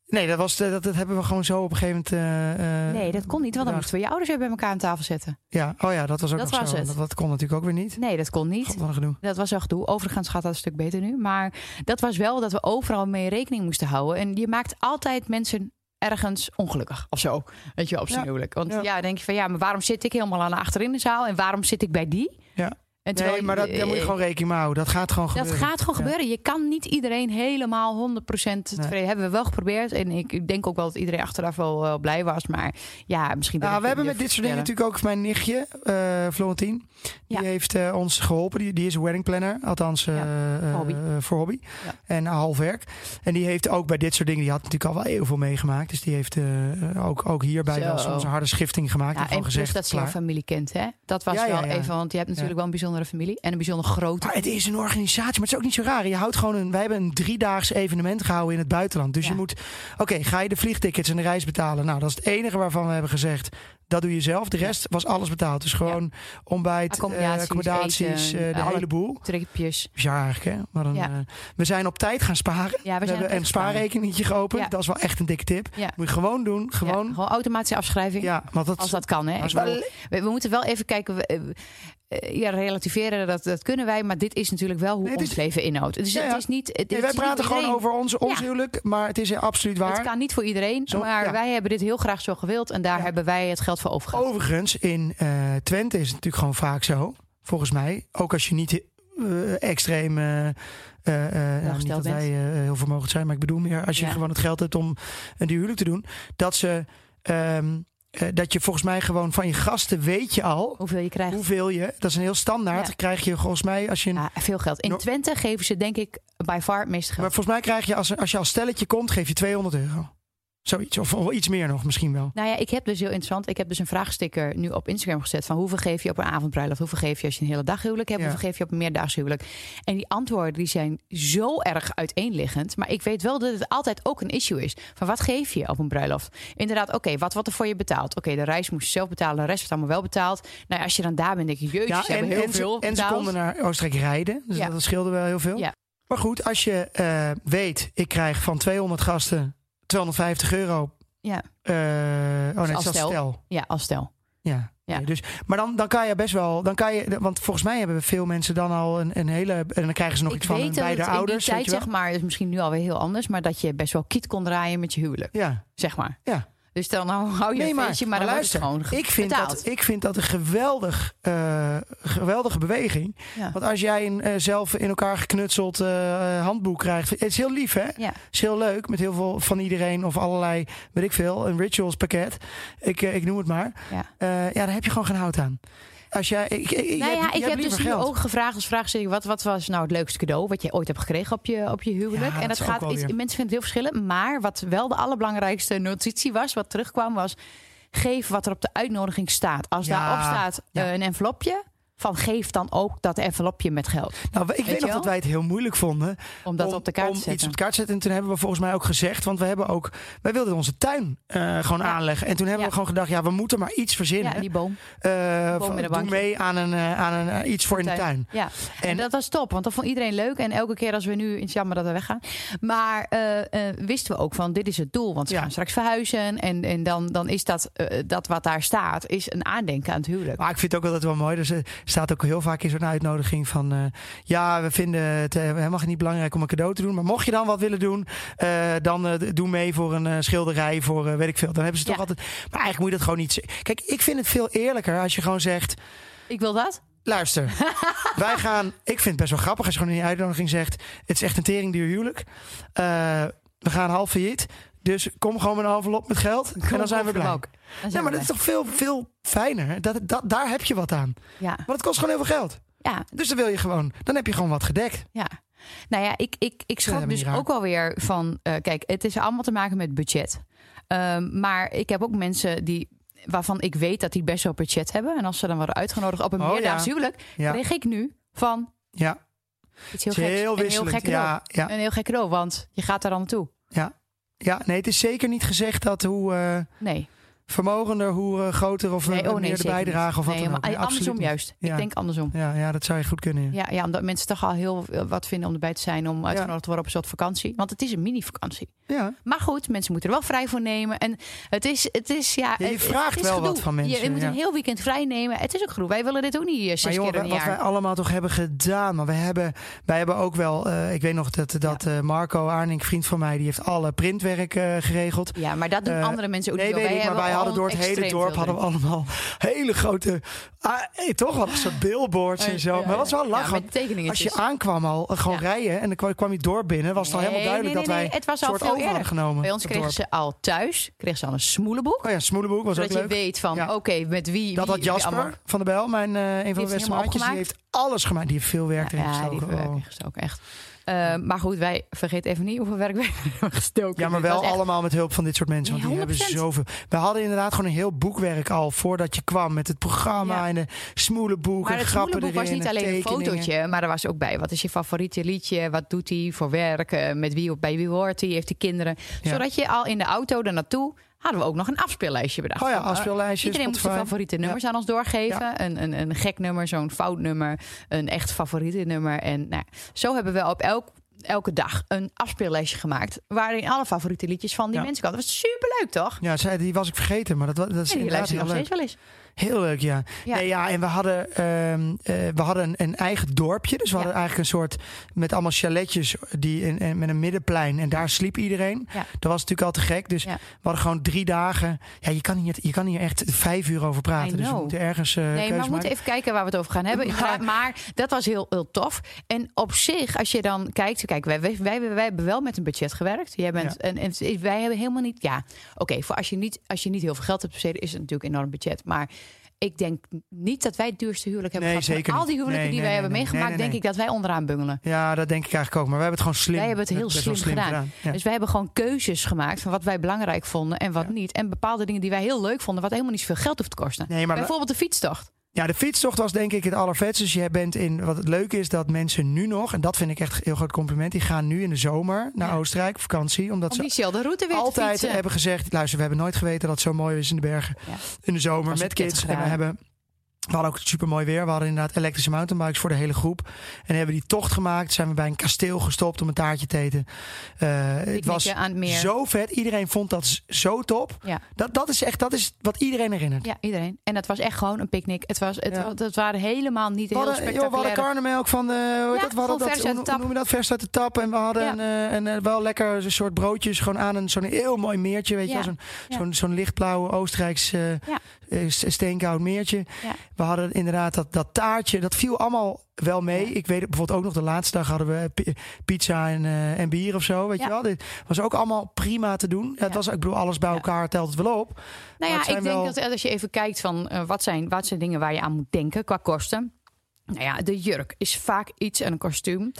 Nee, dat, was, dat, dat hebben we gewoon zo op een gegeven moment. eh, eh, Nee, dat kon niet, want dan moesten we je ouders weer bij elkaar aan tafel zetten. Ja, oh ja, dat was ook Dat nog was zo. het. Dat, dat kon natuurlijk ook weer niet. Nee, dat kon niet. God. Dat was wel gedoe. Overigens gaat dat een stuk beter nu. Maar dat was wel dat we overal mee rekening moesten houden. En je maakt altijd mensen ergens ongelukkig of zo. Weet je wel, op zijn Ja. huwelijk. Want Ja. ja. denk je van ja, maar waarom zit ik helemaal aan de achterin de zaal? En waarom zit ik bij die? Ja. En Nee, maar dat, daar moet je eh, gewoon rekening mee houden. Dat gaat gewoon Dat gebeuren. gaat gewoon Ja. gebeuren. Je kan niet iedereen helemaal 100% tevreden. Hebben we wel geprobeerd. En ik, ik denk ook wel dat iedereen achteraf wel, wel blij was. Maar ja, misschien... Nou, we hebben met dit soort dingen natuurlijk ook mijn nichtje, eh Florentien. Die Ja. heeft eh, ons geholpen. Die, die is een wedding planner, althans eh, eh, hobby. eh, voor hobby. En half werk. En die heeft ook bij dit soort dingen, die had natuurlijk al wel heel veel meegemaakt. Dus die heeft eh, ook, ook hierbij wel Zo. soms een harde schifting gemaakt. Ja, en gezegd, dat ze klaar. familie kent, hè? Dat was wel even, want je hebt natuurlijk wel een bijzondere familie en een bijzonder grote. Maar het is een organisatie, maar het is ook niet zo raar. Je houdt gewoon een, wij hebben een driedaags evenement gehouden in het buitenland. Dus Ja. je moet, oké, ga je de vliegtickets en de reis betalen? Nou, dat is het enige waarvan we hebben gezegd, dat doe je zelf. De rest was alles betaald. Dus gewoon ontbijt, eh, Accommodaties, accommodaties, eten, eh, de hele boel. Tripjes. Bizar eigenlijk, hè? Maar dan, Ja. eh, we zijn op tijd gaan sparen. Ja, we hebben een spaarrekeningetje geopend. Ja. Dat is wel echt een dikke tip. Ja. Moet je gewoon doen. Gewoon. Ja, gewoon automatische afschrijving. Ja, want dat, Als dat kan, hè? wel- we, we moeten wel even kijken. we- ja, relativeren, dat, dat kunnen wij. Maar dit is natuurlijk wel hoe Nee, ons is- leven inhoudt. Dus Ja, ja. het is niet. Het, Nee, wij niet praten gewoon over ons, ons Ja. huwelijk. Maar het is absoluut waar. Het kan niet voor iedereen. Zo, maar wij hebben dit heel graag zo gewild. En daar hebben wij het geld voor overgehaald. Overigens, in eh, Twente is het natuurlijk gewoon vaak zo. Volgens mij. Ook als je niet eh, extreem. eh, eh, eh, nou, niet dat wij eh, heel vermogend zijn, maar ik bedoel meer als je gewoon het geld hebt om een duur huwelijk te doen. Dat ze. ehm, eh, dat je volgens mij gewoon van je gasten weet je al Hoeveel je krijgt. hoeveel je. Dat is een heel standaard. Ja. Krijg je volgens mij als je. een- Ja, veel geld. In Twente geven ze denk ik by far het meeste maar geld. volgens mij krijg je als, als je als stelletje komt, geef je 200 euro. Zoiets. Of, of iets meer nog misschien wel. Nou ja, ik heb dus heel interessant. Ik heb dus een vraagsticker nu op Instagram gezet van hoeveel geef je op een avondbruiloft? Hoeveel geef je als je een hele dag huwelijk hebt? Ja. Hoeveel geef je op een meerdaags huwelijk? En die antwoorden die zijn zo erg uiteenliggend. Maar ik weet wel dat het altijd ook een issue is. Van wat geef je op een bruiloft? Inderdaad, oké, wat wordt er voor je betaald? Oké, de reis moest je zelf betalen, de rest wordt allemaal wel betaald. Nou ja, als je dan daar bent, denk je, ze hebben heel en, veel en ze konden naar Oostenrijk rijden. Dus Ja. dat scheelde wel heel veel. Ja. Maar goed, als je eh, weet, ik krijg van 200 gasten 250 euro. Ja. Eh, oh nee, als dat is stel. stel. Ja, als stel. Ja. Ja. Nee, dus, maar dan, dan kan je best wel, dan kan je, want volgens mij hebben veel mensen dan al een, een hele, en dan krijgen ze nog ik iets van hun beide het in die ouders. tijd, zeg maar, is misschien nu alweer heel anders. Maar dat je best wel kiet kon draaien met je huwelijk, Ja, zeg maar. ja. Dus dan nou, hou je Nee, een maar, feestje, maar, maar dan het luister, gewoon ik vind, betaald. dat, ik vind dat een geweldig, eh, geweldige beweging. Ja. Want als jij een eh, zelf in elkaar geknutseld eh, handboek krijgt, het is heel lief hè? Ja. is heel leuk met heel veel van iedereen of allerlei, weet ik veel, een rituals pakket. Ik, ik noem het maar. Ja. Ja, daar heb je gewoon geen hout aan. Als jij, ik, ik, Nou ja, ik heb dus nu ook gevraagd als vraagstelling... Wat, wat was nou het leukste cadeau wat je ooit hebt gekregen op je, op je huwelijk? Ja, en dat gaat iets, mensen vinden het heel verschillend. Maar wat wel de allerbelangrijkste notitie was, wat terugkwam, was... geef wat er op de uitnodiging staat. Als Ja, daarop staat ja. een envelopje... van geef dan ook dat envelopje met geld. Nou, ik weet, nog dat wij het heel moeilijk vonden Om dat om, op de kaart te zetten. iets op de kaart te zetten. En toen hebben we volgens mij ook gezegd, want we hebben ook, wij wilden onze tuin eh, gewoon Ja. aanleggen. En toen hebben Ja. we gewoon gedacht, ja, we moeten maar iets verzinnen. ja, die boom. Van- doe bankje. mee aan, een, eh, aan een, iets voor in de tuin. Ja, en, En- dat was top, want dat vond iedereen leuk. En elke keer als we nu, het is jammer dat we weggaan. Maar wisten we ook van, dit is het doel. Want ze gaan straks verhuizen. En, en dan, dan is dat, dat wat daar staat, is een aandenken aan het huwelijk. Maar ik vind het ook altijd wel mooi. Dus staat ook heel vaak in zo'n uitnodiging van... eh, ja, we vinden het eh, helemaal niet belangrijk om een cadeau te doen. Maar mocht je dan wat willen doen, eh, dan doe mee voor een schilderij, voor weet ik veel. Dan hebben ze toch Ja. altijd... Maar eigenlijk moet je dat gewoon niet... Kijk, ik vind het veel eerlijker als je gewoon zegt... Ik wil dat. Luister, wij gaan... Ik vind het best wel grappig als je gewoon in die uitnodiging zegt... Het is echt een teringduur huwelijk. Eh, we gaan half failliet. Dus kom gewoon met een envelop met geld. en dan zijn we blij. Ook. Dan zijn Ja, maar dat is toch veel, veel fijner? Dat, dat, daar heb je wat aan. Ja, Maar het kost gewoon heel veel geld. ja, Dus dan wil je gewoon, dan heb je gewoon wat gedekt. ja. Nou ja, ik, ik, ik dus ook wel weer van... eh, kijk, het is allemaal te maken met budget. Ehm, maar ik heb ook mensen die... Waarvan ik weet dat die best wel budget hebben. En als ze dan worden uitgenodigd op een Oh, meerdaags ja. huwelijk... Ja, kreeg ik nu van ja. iets heel Het is geks. heel heel gek cadeau. ja, ja, Een heel gek cadeau, want je gaat daar dan naartoe. ja, nee, het is zeker niet gezegd dat hoe eh, Nee, vermogender, hoe groter of nee eh, oh nee, meer de bijdrage of wat nee, dan ook. Nee, andersom juist. Ja. Ik denk andersom. Ja, ja, dat zou je goed kunnen. Ja. Ja, omdat mensen toch al heel wat vinden om erbij te zijn... om uitgenodigd te worden op een soort vakantie. Want het is een mini-vakantie. Ja. Maar goed, mensen moeten er wel vrij voor nemen. En het is, het is ja... Ja, je vraagt het is wel gedoe. wat van mensen, Je, moet een heel weekend vrij nemen. Het is ook gedoe. Wij willen dit ook niet eh, zes Maar jongen, keer een wat wij allemaal toch hebben gedaan. Maar we hebben, wij hebben ook wel, eh, ik weet nog dat, dat Marco Arning, vriend van mij, die heeft alle printwerk eh, geregeld. Ja, maar dat doen andere mensen ook nee, niet. weet Wij ik, maar hebben wij hadden door het hele dorp hadden we allemaal hele grote, ah, eh, toch wel een soort billboards en zo. Ja, maar dat was wel ja, lachen. tekeningetjes. als je aankwam al, eh, gewoon Ja. rijden en dan kwam, kwam je dorp binnen, was het al helemaal Nee, duidelijk nee, dat wij het was al soort veel over hadden eerder. genomen. Bij ons kregen ze al thuis kregen ze al een smoelenboek. Oh ja, Smoelenboek was ook je weet van, Ja. oké, met wie... Dat wie, had Jasper allemaal- van der Bel, mijn, eh, een van de beste maatjes, die heeft alles gemaakt. Die heeft veel werk erin Ja, die gestoken. heeft Oh. gestoken, echt. Eh, maar goed, wij vergeet even niet hoeveel werk wij hebben gestoken. Ja, maar Dit wel echt- allemaal met hulp van dit soort mensen. Want die hebben 100%. zoveel. We hadden inderdaad gewoon een heel boekwerk al voordat je kwam. Met het programma Ja. en de smoelenboek Maar en het grappen smoelenboek erin. was niet en alleen een fotootje, maar er was ook bij. Wat is je favoriete liedje? Wat doet hij voor werk? Eh, Met wie, bij wie hoort hij? Heeft hij kinderen? Ja. Zodat je al in de auto er naartoe hadden we ook nog een afspeellijstje bedacht. Oh ja, afspeellijstje, Iedereen moest zijn Spotify. favoriete nummers aan ons doorgeven. Ja. Een, een, een gek nummer, zo'n fout nummer. Een echt favoriete nummer. En nou, zo hebben we op elk, elke dag een afspeellijstje gemaakt. Waarin alle favoriete liedjes van die Ja. mensen kwamen. Dat was superleuk, toch? Ja, die was ik vergeten, maar dat, dat is En die inderdaad heel leuk. wel eens. Heel leuk, ja. Ja. Nee, ja, en we hadden, ehm, eh, we hadden een, een eigen dorpje. Dus we Ja. hadden eigenlijk een soort met allemaal chaletjes die in, in- met een middenplein. En daar sliep iedereen. Ja. Dat was natuurlijk al te gek. Dus we hadden gewoon drie dagen. Ja, je kan hier, je kan hier echt vijf uur over praten. Dus we moeten ergens eh Nee, maar we moeten even kijken waar we het over gaan hebben. Maar- dat was heel, heel tof. En op zich, als je dan kijkt, kijk, wij, wij, wij, wij hebben wel met een budget gewerkt. Jij bent, en wij hebben helemaal niet, ja, oké, voor als je niet, als je niet heel veel geld hebt besteden, is het natuurlijk een enorm budget. Maar ik denk niet dat wij het duurste huwelijk hebben Nee, gehad. Zeker al die huwelijken Nee, die nee, wij hebben meegemaakt, denk ik dat wij onderaan bungelen. Ja, dat denk ik eigenlijk ook. Maar we hebben het gewoon slim. Wij hebben het heel slim, gedaan. Ja. Dus wij hebben gewoon keuzes gemaakt van wat wij belangrijk vonden en wat Ja. niet. En bepaalde dingen die wij heel leuk vonden, wat helemaal niet zoveel geld hoeft te kosten. Nee, maar Bijvoorbeeld de fietstocht. Ja, de fietstocht was denk ik het allervetste. Dus je bent in, wat het leuke is dat mensen nu nog, en dat vind ik echt een heel groot compliment, die gaan nu in de zomer naar Ja. Oostenrijk op vakantie. Omdat Om ze diezelfde route weer altijd hebben gezegd, luister, we hebben nooit geweten dat het zo mooi is in de bergen Ja. in de zomer met kids. En we hebben we hadden ook super mooi weer. We hadden inderdaad elektrische mountainbikes voor de hele groep. En hebben die tocht gemaakt. Zijn we bij een kasteel gestopt om een taartje te eten. Eh, het was Picknicken aan het meer. zo vet. Iedereen vond dat zo top. Ja. Dat, dat is echt dat is wat iedereen herinnert. Ja, iedereen. En het was echt gewoon een picknick. Het was, het, Ja. het waren helemaal niet heel hadden, joh, we hadden spectaculaire... karnemelk van de. Hoe heet Ja, dat? We hadden dat, vers uit hoe, de hoe tap. noem je dat? Vers uit de tap. En we hadden Ja. een, eh, een, eh, wel lekker een soort broodjes. Gewoon aan een zo'n heel mooi meertje. Weet je? Zo'n zo'n lichtblauwe Oostenrijks eh, eh, steenkoud meertje. Ja. We hadden inderdaad dat, dat taartje. Dat viel allemaal wel mee. Ja. Ik weet het, bijvoorbeeld ook nog de laatste dag hadden we pi- pizza en, eh, en bier of zo. Weet Ja. je wel? Dit was ook allemaal prima te doen. Ja, het was, ik bedoel, alles bij elkaar telt het wel op. Nou ja, ik denk dat als je even kijkt van eh, wat, zijn, wat zijn dingen waar je aan moet denken qua kosten. Nou ja, de jurk is vaak iets en een kostuum.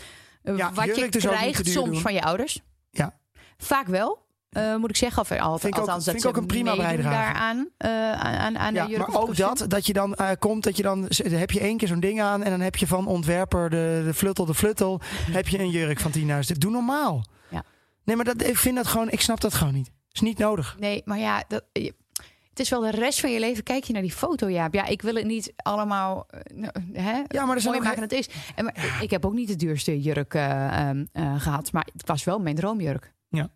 eh, Ja, wat je dus krijgt soms doen. van je ouders. Ja. Vaak wel. Eh, moet ik zeggen, of al, Vind ik ook- althans vind ik ook ze een prima bijdrage. daaraan eh, aan, aan, Ja, de jurk maar ook dat, dat je dan eh, komt, dat je dan heb je één keer zo'n ding aan en dan heb je van ontwerper de, de fluttel, de fluttel, heb je een jurk van 10.000. Doe normaal. Ja. Nee, maar dat, ik vind dat gewoon, ik snap dat gewoon niet. Is niet nodig. Nee, maar ja, dat, je- het is wel de rest van je leven. Kijk je naar die foto, Jaap. Ja, ik wil het niet allemaal nou, hè, Ja, maar er zijn mooi ook maken het is. En, maar, ik heb ook niet de duurste jurk eh, ehm, eh, gehad, maar het was wel mijn droomjurk. Ja.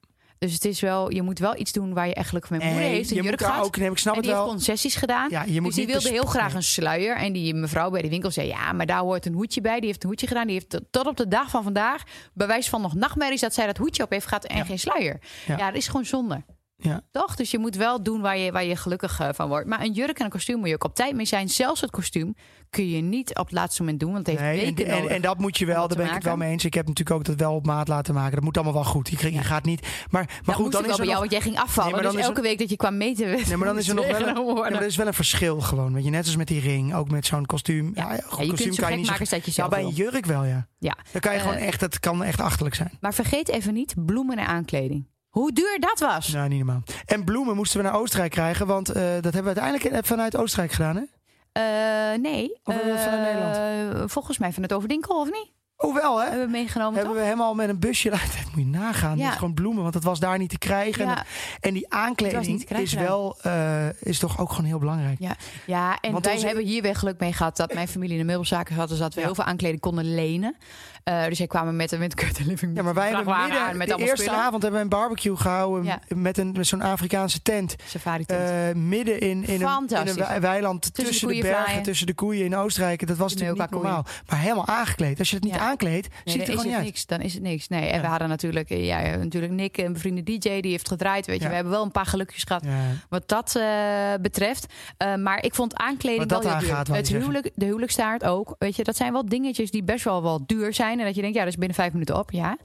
Dus het is wel, je moet wel iets doen waar je eigenlijk van mijn moeder heeft een je jurk gehad. ook, nee, ik snap en het die heeft wel. concessies gedaan. Ja, je moet dus die wilde heel graag een sluier. En die mevrouw bij de winkel zei: Ja, maar daar hoort een hoedje bij. Die heeft een hoedje gedaan. Die heeft tot- tot op de dag van vandaag bewijs van nog nachtmerries dat zij dat hoedje op heeft gehad en Ja. geen sluier. Ja. Ja, dat is gewoon zonde. Ja. Toch? Dus je moet wel doen waar je, waar je gelukkig eh, van wordt. Maar een jurk en een kostuum moet je ook op tijd mee zijn. Zelfs het kostuum kun je niet op het laatste moment doen. Want het heeft Nee, weken en, nodig. en dat moet je wel, daar ben ik het wel mee eens. Ik heb natuurlijk ook dat wel op maat laten maken. Dat moet allemaal wel goed. Je, je gaat niet. Maar, maar dat goed, moest dan is wel bij jou, want jij ging afvallen. Nee, maar dan dus is er- elke week dat je kwam meten... nee, maar dan is er nog wel een, maar is wel een verschil gewoon. Weet je, net als met die ring, ook met zo'n kostuum. Ja. Ja, Ja, goed, je kostuum kunt zo kan je niet maken zo- als dat je Ja, zelf bij een jurk wel, ja. Ja. Dan kan je Eh, gewoon echt, dat kan echt achterlijk zijn. Maar vergeet even niet bloemen en aankleding. Hoe duur dat was. Nou, niet normaal. En bloemen moesten we naar Oostenrijk krijgen, want eh, dat hebben we uiteindelijk vanuit Oostenrijk gedaan, hè? Eh, nee. Of hebben we vanuit Eh, Nederland? Volgens mij van het Overwinkel, of niet? Oh, wel, hè? Hebben we meegenomen, Hebben toch? we helemaal met een busje Dat moet je nagaan. Ja. Gewoon bloemen, want dat was daar niet te krijgen. Ja. En die aankleding krijgen is wel, eh, is toch ook gewoon heel belangrijk. Ja, ja en Want wij onze- hebben hier weer geluk mee gehad dat mijn familie in de meubelzaken zat. Dus dat we heel veel aankleding konden lenen. Eh, dus zij kwamen met een met Living Ja, maar wij hebben midden, aan met de eerste spullen. avond hebben we een barbecue gehouden met, een, met zo'n Afrikaanse tent. Safari tent. Eh, midden in, in, een, in een weiland tussen, de bergen, vlaaien. tussen de koeien in Oostenrijk. Dat was De natuurlijk niet normaal. Maar helemaal aangekleed. Als je het niet Ja. Aankleedt, Nee, ziet er dan gewoon niet uit. niks. Dan is het niks. Nee, en Ja. we hadden natuurlijk, eh, ja, natuurlijk Nick, een bevriende DJ, die heeft gedraaid. Weet je, Ja. we hebben wel een paar gelukjes gehad wat dat eh, betreft. Eh, maar ik vond aankleding dat wel heel duur. Het huwelijk, de huwelijkstaart ook. Weet je, dat zijn wel dingetjes die best wel wel duur zijn. En dat je denkt, ja, dat is binnen vijf minuten op. Ja,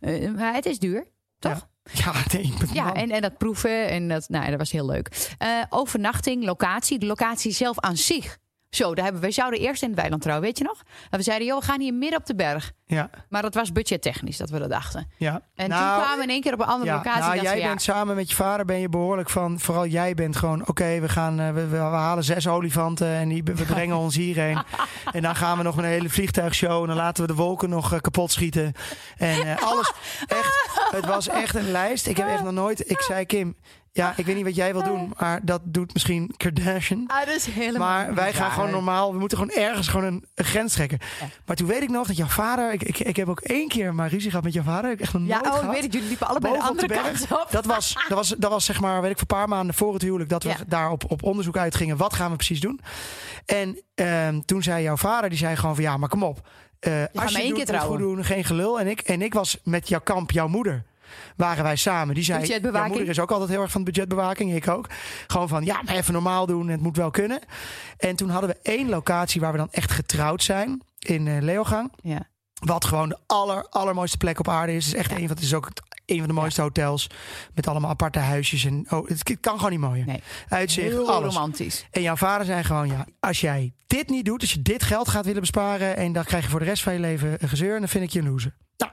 Eh, maar het is duur. Toch? Ja, Ja, en, en dat proeven en dat, nou, dat was heel leuk. Eh, overnachting, locatie, de locatie zelf aan zich. Zo, daar hebben, wij zouden eerst in het weiland trouwen, weet je nog? En we zeiden, joh, we gaan hier midden op de berg. ja, Maar dat was budgettechnisch dat we dat dachten. ja. En Nou, toen kwamen we in één keer op een andere Ja, locatie. nou, dat jij we, ja, bent samen met je vader ben je behoorlijk van. Vooral jij bent gewoon. Oké, we gaan. eh, we, we, we halen zes olifanten en die, we brengen ons hierheen. en dan gaan we nog een hele vliegtuigshow en dan laten we de wolken nog eh, kapot schieten. En eh, alles. Echt. Het was echt een lijst. Ik heb echt nog nooit. Ik zei Kim. Ja, ik weet niet wat jij wil doen, maar dat doet misschien Kardashian. Ah, dat is helemaal Maar wij gaan gewoon normaal. We moeten gewoon ergens gewoon een, een grens trekken. Maar toen weet ik nog dat jouw vader. Ik, ik, ik heb ook één keer maar ruzie gehad met jouw vader. Ik echt nog Ja, nooit oh, ik weet het. Jullie liepen allebei de boven andere de berg. kant op. Dat was, dat, was, dat was zeg maar, weet ik, voor een paar maanden voor het huwelijk dat we Ja. daar op, op onderzoek uitgingen. Wat gaan we precies doen? En ehm, toen zei jouw vader, die zei gewoon van ja, maar kom op. Eh, maar als je één het keer doet, het goed doen, geen gelul. En ik, en ik was met jouw kamp, jouw moeder. Waren wij samen. Die zei, Budgetbewaking. moeder is ook altijd heel erg van budgetbewaking. Ik ook. Gewoon van, ja, maar even normaal doen. Het moet wel kunnen. En toen hadden we één locatie waar we dan echt getrouwd zijn. In eh, Leogang. Ja. Wat gewoon de aller, allermooiste plek op aarde is. Het is echt een van, het is ook een van de mooiste hotels. Met allemaal aparte huisjes. En, oh, het kan gewoon niet mooier. Nee. Uitzicht, Heel alles. romantisch. En jouw vader zei gewoon, ja, als jij dit niet doet, als je dit geld gaat willen besparen en dan krijg je voor de rest van je leven een gezeur, dan vind ik je een loser. Nou,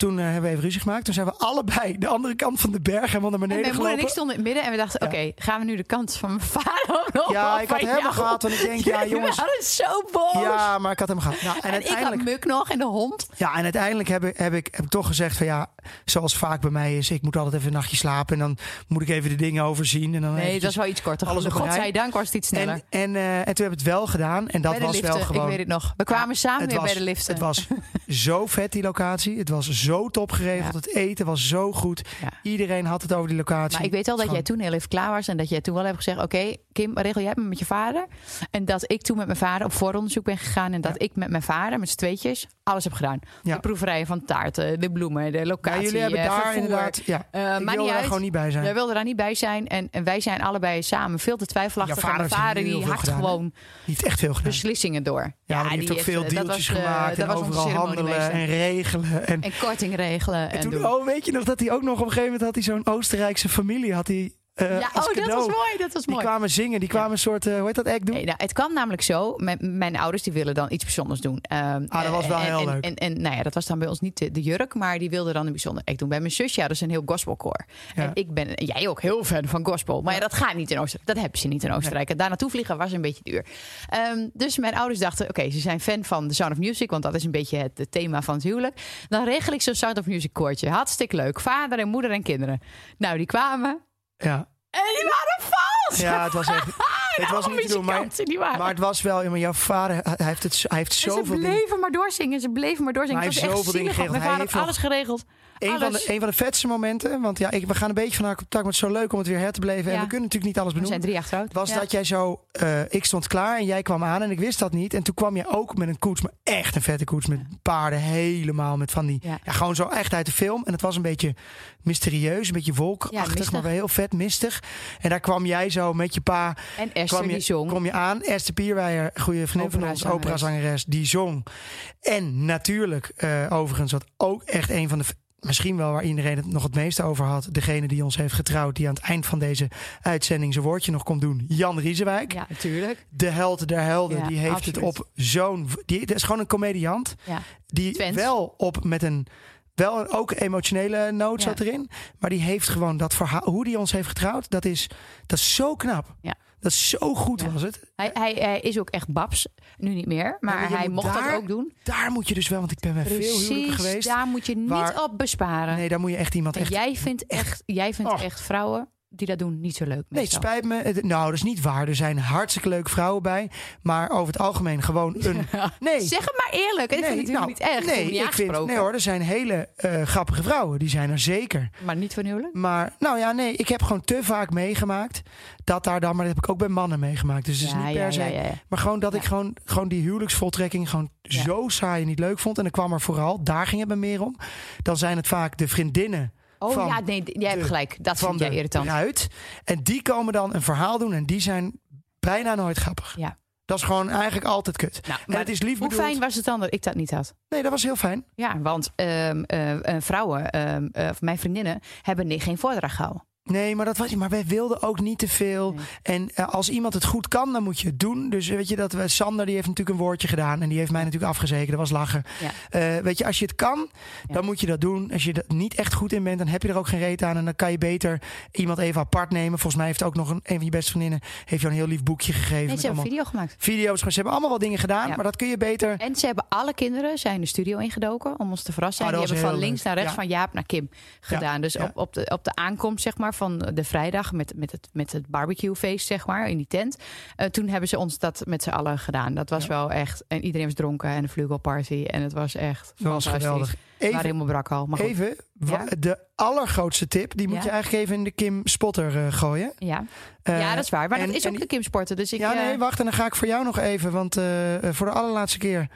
toen eh, hebben we even ruzie gemaakt. Toen zijn we allebei de andere kant van de berg helemaal naar En beneden mijn moeder en ik gelopen. stonden in het midden en we dachten, Ja. oké, gaan we nu de kant van mijn vader op? Ja, ik had helemaal jou? gehad, want ik denk, ja, jongens. waren zo boos. Ja, maar ik had hem gehad. Nou, en, en ik had uiteindelijk, Muk nog en de hond. ja, en uiteindelijk heb ik, heb, ik, heb ik toch gezegd van ja, zoals vaak bij mij is, ik moet altijd even een nachtje slapen en dan moet ik even de dingen overzien. En dan Nee, dat is wel iets korter. alles. Godzijdank was het iets sneller. En, en, eh, en toen hebben we het wel gedaan. En dat was liften, wel gewoon. ik weet het nog. We kwamen samen weer was, bij de liften. Het was zo vet, die locatie. Het was zo top geregeld. Ja. Het eten was zo goed. Ja. Iedereen had het over die locatie. Maar ik weet wel dat jij toen heel even klaar was. En dat jij toen wel hebt gezegd: Oké, Kim, regel jij het maar met je vader. En dat ik toen met mijn vader op vooronderzoek ben gegaan. En dat Ja. ik met mijn vader, met z'n tweetjes, alles heb gedaan. Ja. De proeverijen van taarten, de bloemen, de locatie. Ja, jullie hebben eh, daar vervoer. inderdaad. Ja, Eh, ik maakt wilde niet daar gewoon niet bij zijn. Jij wilde daar niet bij zijn. En, en wij zijn allebei samen veel te twijfelachtig. En mijn heeft vader die hakt hè? gewoon heeft echt veel gedaan. beslissingen door. Ja, maar die heeft ook veel eh, deeltjes gemaakt. en overal handelen en regelen. En, En korting regelen. En, en toen, doen. oh, weet je nog dat hij ook nog op een gegeven moment had hij zo'n Oostenrijkse familie. Had hij, eh, ja, oh, dat was mooi. Dat was Die mooi. kwamen zingen. Die kwamen een soort, eh, hoe heet dat, act doen? Nee, nou, het kwam namelijk zo. Mijn, mijn ouders die willen dan iets bijzonders doen. Ehm, Ah, dat was wel en, heel en, leuk. En, en, nou ja, dat was dan bij ons niet de, de jurk, maar die wilden dan een bijzonder act doen. Bij mijn zusje hadden ze een heel gospelkoor. Ja. En ik ben, en jij ook, heel fan van gospel. Maar ja, dat gaat niet in Oostenrijk. Dat hebben ze niet in Oostenrijk. En daar naartoe vliegen was een beetje duur. Ehm, dus mijn ouders dachten, oké, ze zijn fan van The Sound of Music, want dat is een beetje het, het thema van het huwelijk. Dan regel ik zo'n Sound of Music koortje. Hartstikke leuk. Vader en moeder en kinderen. Nou, die kwamen Ja. en die waren vals. ja, het was echt... het was niet te doen, maar, het was wel... Maar jouw vader, hij heeft, het, hij heeft ze zoveel dingen... bleven maar doorzingen. Ze bleven maar doorzingen. Maar hij heeft echt zoveel dingen geregeld. Mijn Hij vader heeft alles geregeld. Een van, de, een van de vetste momenten, want ja, ik, we gaan een beetje van haar contact, maar het is zo leuk om het weer her te beleven. En we kunnen natuurlijk niet alles We zijn benoemen. drie. Was Ja. dat jij zo, eh, ik stond klaar en jij kwam aan en ik wist dat niet. En toen kwam je ook met een koets, maar echt een vette koets met paarden, helemaal met van die, Ja. ja. gewoon zo echt uit de film. En het was een beetje mysterieus, een beetje wolkachtig, maar wel heel vet, mistig. En daar kwam jij zo met je pa, En Esther kwam je, die zong. kom je aan. Esther Pierweijer, goede vriendin van ons, Operazangeres. operazangeres, die zong. En natuurlijk, eh, overigens, wat ook echt een van de... Misschien wel waar iedereen het nog het meeste over had. Degene die ons heeft getrouwd. Die aan het eind van deze uitzending zijn woordje nog komt doen. Jan Riesewijk. Ja, natuurlijk. De held der helden. Ja, die heeft absoluut. het op zo'n... Die, dat is gewoon een comediant. Ja. Die wel op met een... Wel een, ook emotionele noot Ja. zat erin. Maar die heeft gewoon dat verhaal... Hoe die ons heeft getrouwd. Dat is, dat is zo knap. Ja. Dat is zo goed Ja. was het. Hij, hij, hij is ook echt babs. Nu niet meer. Maar hij mocht daar- dat ook doen. Daar moet je dus wel... Want ik ben bij veel huwelijken geweest. Daar moet je niet waar- op besparen. Nee, daar moet je echt iemand en echt... jij vindt echt, jij vindt Oh. echt vrouwen die dat doen niet zo leuk. Nee, het spijt me. Nou, dat is niet waar. Er zijn hartstikke leuke vrouwen bij. Maar over het algemeen gewoon een... Nee, Zeg het maar eerlijk. Ik vind het nou, niet voel Nee, niet ik vind, nee hoor, er zijn hele eh, grappige vrouwen. Die zijn er zeker. Maar niet van huwelijk? Maar nou ja, nee, ik heb gewoon te vaak meegemaakt dat daar dan, maar dat heb ik ook bij mannen meegemaakt. Dus het is Ja, niet per se. ja, ja, ja. Maar gewoon dat ik gewoon, gewoon die huwelijksvoltrekking gewoon zo saai en niet leuk vond. En dan kwam er vooral, daar ging het me meer om. Dan zijn het vaak de vriendinnen Oh van ja, nee, jij hebt gelijk. Dat van vind jij irritant. bruid. En die komen dan een verhaal doen en die zijn bijna nooit grappig. Ja. Dat is gewoon eigenlijk altijd kut. Nou, maar het is lief hoe bedoeld. fijn was het dan dat ik dat niet had? Nee, dat was heel fijn. Ja, want ehm, eh, eh, vrouwen, ehm, eh, of mijn vriendinnen, hebben geen voordracht gehouden. Nee, maar dat was maar wij wilden ook niet te veel. Nee. En eh, als iemand het goed kan, dan moet je het doen. Dus eh, weet je dat we Sander die heeft natuurlijk een woordje gedaan en die heeft mij natuurlijk afgezekerd. Dat was lachen. Ja. Eh, weet je, als je het kan, Ja. dan moet je dat doen. Als je er niet echt goed in bent, dan heb je er ook geen reet aan en dan kan je beter iemand even apart nemen. Volgens mij heeft ook nog een, een van je beste vriendinnen heeft jou een heel lief boekje gegeven. Nee, ze hebben video gemaakt. video's. Ze hebben allemaal wel dingen gedaan, Ja. maar dat kun je beter. En ze hebben alle kinderen zijn de studio ingedoken om ons te verrassen. Oh, en die hebben van links naar rechts, van Jaap naar Kim gedaan. dus. Op, op, de, op de aankomst zeg maar, van de vrijdag met, met, het, met het barbecuefeest zeg maar, in die tent. eh, toen hebben ze ons dat met z'n allen gedaan. Dat was Ja. wel echt... En iedereen was dronken en een vlugelparty. En het was echt fantastisch. geweldig. Even, helemaal brak al. Maar goed. even Ja? de allergrootste tip, die moet Ja? je eigenlijk even in de Kim Spotter eh, gooien. Ja. Eh, ja, dat is waar. Maar en- dat is ook de Kim Sporten. Dus ik, ja, nee, wacht. En dan ga ik voor jou nog even. Want voor de allerlaatste keer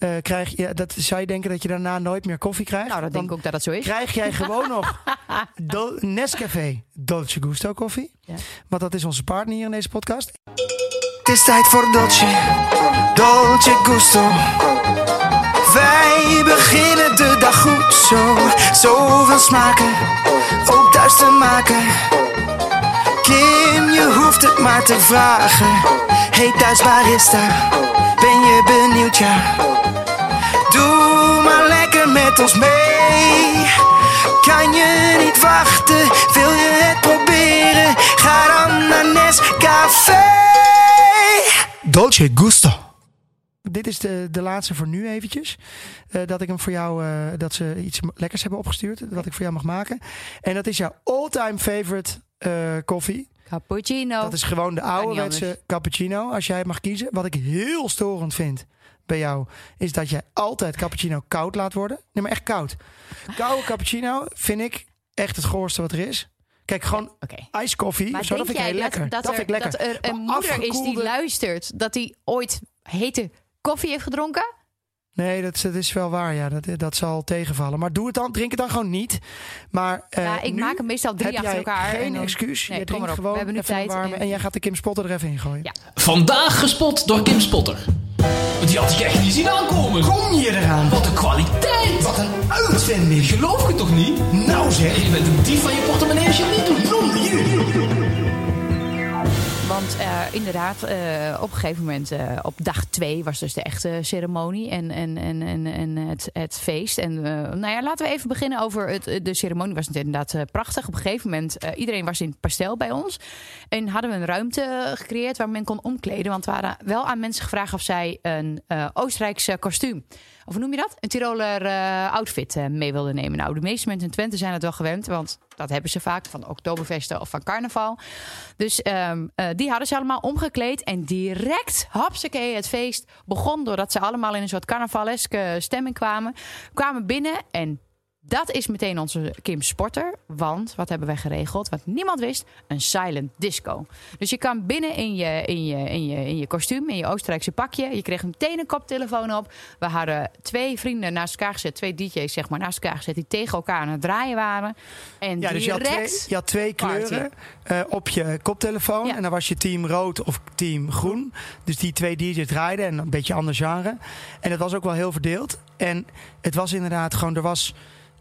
eh, krijg je... Dat zou je denken dat je daarna nooit meer koffie krijgt. nou, dat Dan denk ik ook dat dat zo is. krijg jij gewoon nog Dol- Nescafé Dolce Gusto koffie. Ja. Want dat is onze partner hier in deze podcast. Het is tijd voor Dolce, Dolce Gusto. Wij beginnen de dag goed zo. Zoveel smaken, ook thuis te maken. Kim, je hoeft het maar te vragen. Hey thuis barista, ben je benieuwd ja? Doe maar lekker met ons mee. Kan je niet wachten, wil je het proberen? Ga dan naar Nescafé. Dolce Gusto. Dit is de, de laatste voor nu eventjes. Eh, dat ik hem voor jou, eh, dat ze iets lekkers hebben opgestuurd. Dat ik voor jou mag maken. En dat is jouw all-time favorite eh, koffie. Cappuccino. Dat is gewoon de ouderwetse cappuccino. Als jij het mag kiezen. Wat ik heel storend vind bij jou. Is dat jij altijd cappuccino koud laat worden. Nee, maar echt koud. Koude cappuccino vind ik echt het goorste wat er is. Kijk, gewoon Oké. ijskoffie. Maar zo, dat vind ik jij heel dat, lekker. dat, Dat, er, vind ik lekker. dat er een Maar moeder is die luistert, dat hij ooit hete koffie heeft gedronken? Nee, dat, dat is wel waar. Ja, dat, dat zal tegenvallen. Maar doe het dan, drink het dan gewoon niet. Maar eh, ja, ik nu maak hem meestal drie heb achter jij elkaar. Geen en excuus. Nee, je drinkt gewoon We hebben nu tijd en- En jij gaat de Kim Spotter er even in gooien. Ja. Vandaag gespot door Kim Spotter. Die had ik echt niet zien aankomen. Kom je eraan? Wat een kwaliteit. Wat een uitvinding. Geloof je toch niet? Nou zeg, Je bent een dief van je portemonnee Eh, inderdaad, eh, op een gegeven moment, eh, op dag twee, was dus de echte ceremonie en, en, en, en, en het, het feest. En nou ja, laten we even beginnen over het. De ceremonie was inderdaad eh, prachtig. Op een gegeven moment, iedereen was in pastel bij ons. En hadden we een ruimte gecreëerd waar men kon omkleden. Want we hadden wel aan mensen gevraagd of zij een Oostenrijkse kostuum. Of hoe noem je dat? Een Tiroler outfit mee wilden nemen. Nou, de meeste mensen in Twente zijn het wel gewend. Want dat hebben ze vaak van oktoberfesten of van carnaval. Dus ehm, eh, die hadden ze allemaal omgekleed. En direct, hapsakee, het feest begon. Doordat ze allemaal in een soort carnavaleske stemming kwamen. Kwamen binnen en dat is meteen onze Kim Sporter. Want wat hebben wij geregeld? Wat niemand wist: een silent disco. Dus je kan binnen in je, in je, in je, in je kostuum, in je Oostenrijkse pakje. Je kreeg meteen een koptelefoon op. We hadden twee vrienden naast elkaar gezet, twee DJ's zeg maar naast elkaar gezet, die tegen elkaar aan het draaien waren. En Ja, dus je had twee, direct. je had twee party. kleuren eh, op je koptelefoon. Ja. En dan was je team rood of team groen. Dus die twee DJ's draaiden en een beetje ander genre. En het was ook wel heel verdeeld. En het was inderdaad gewoon, er was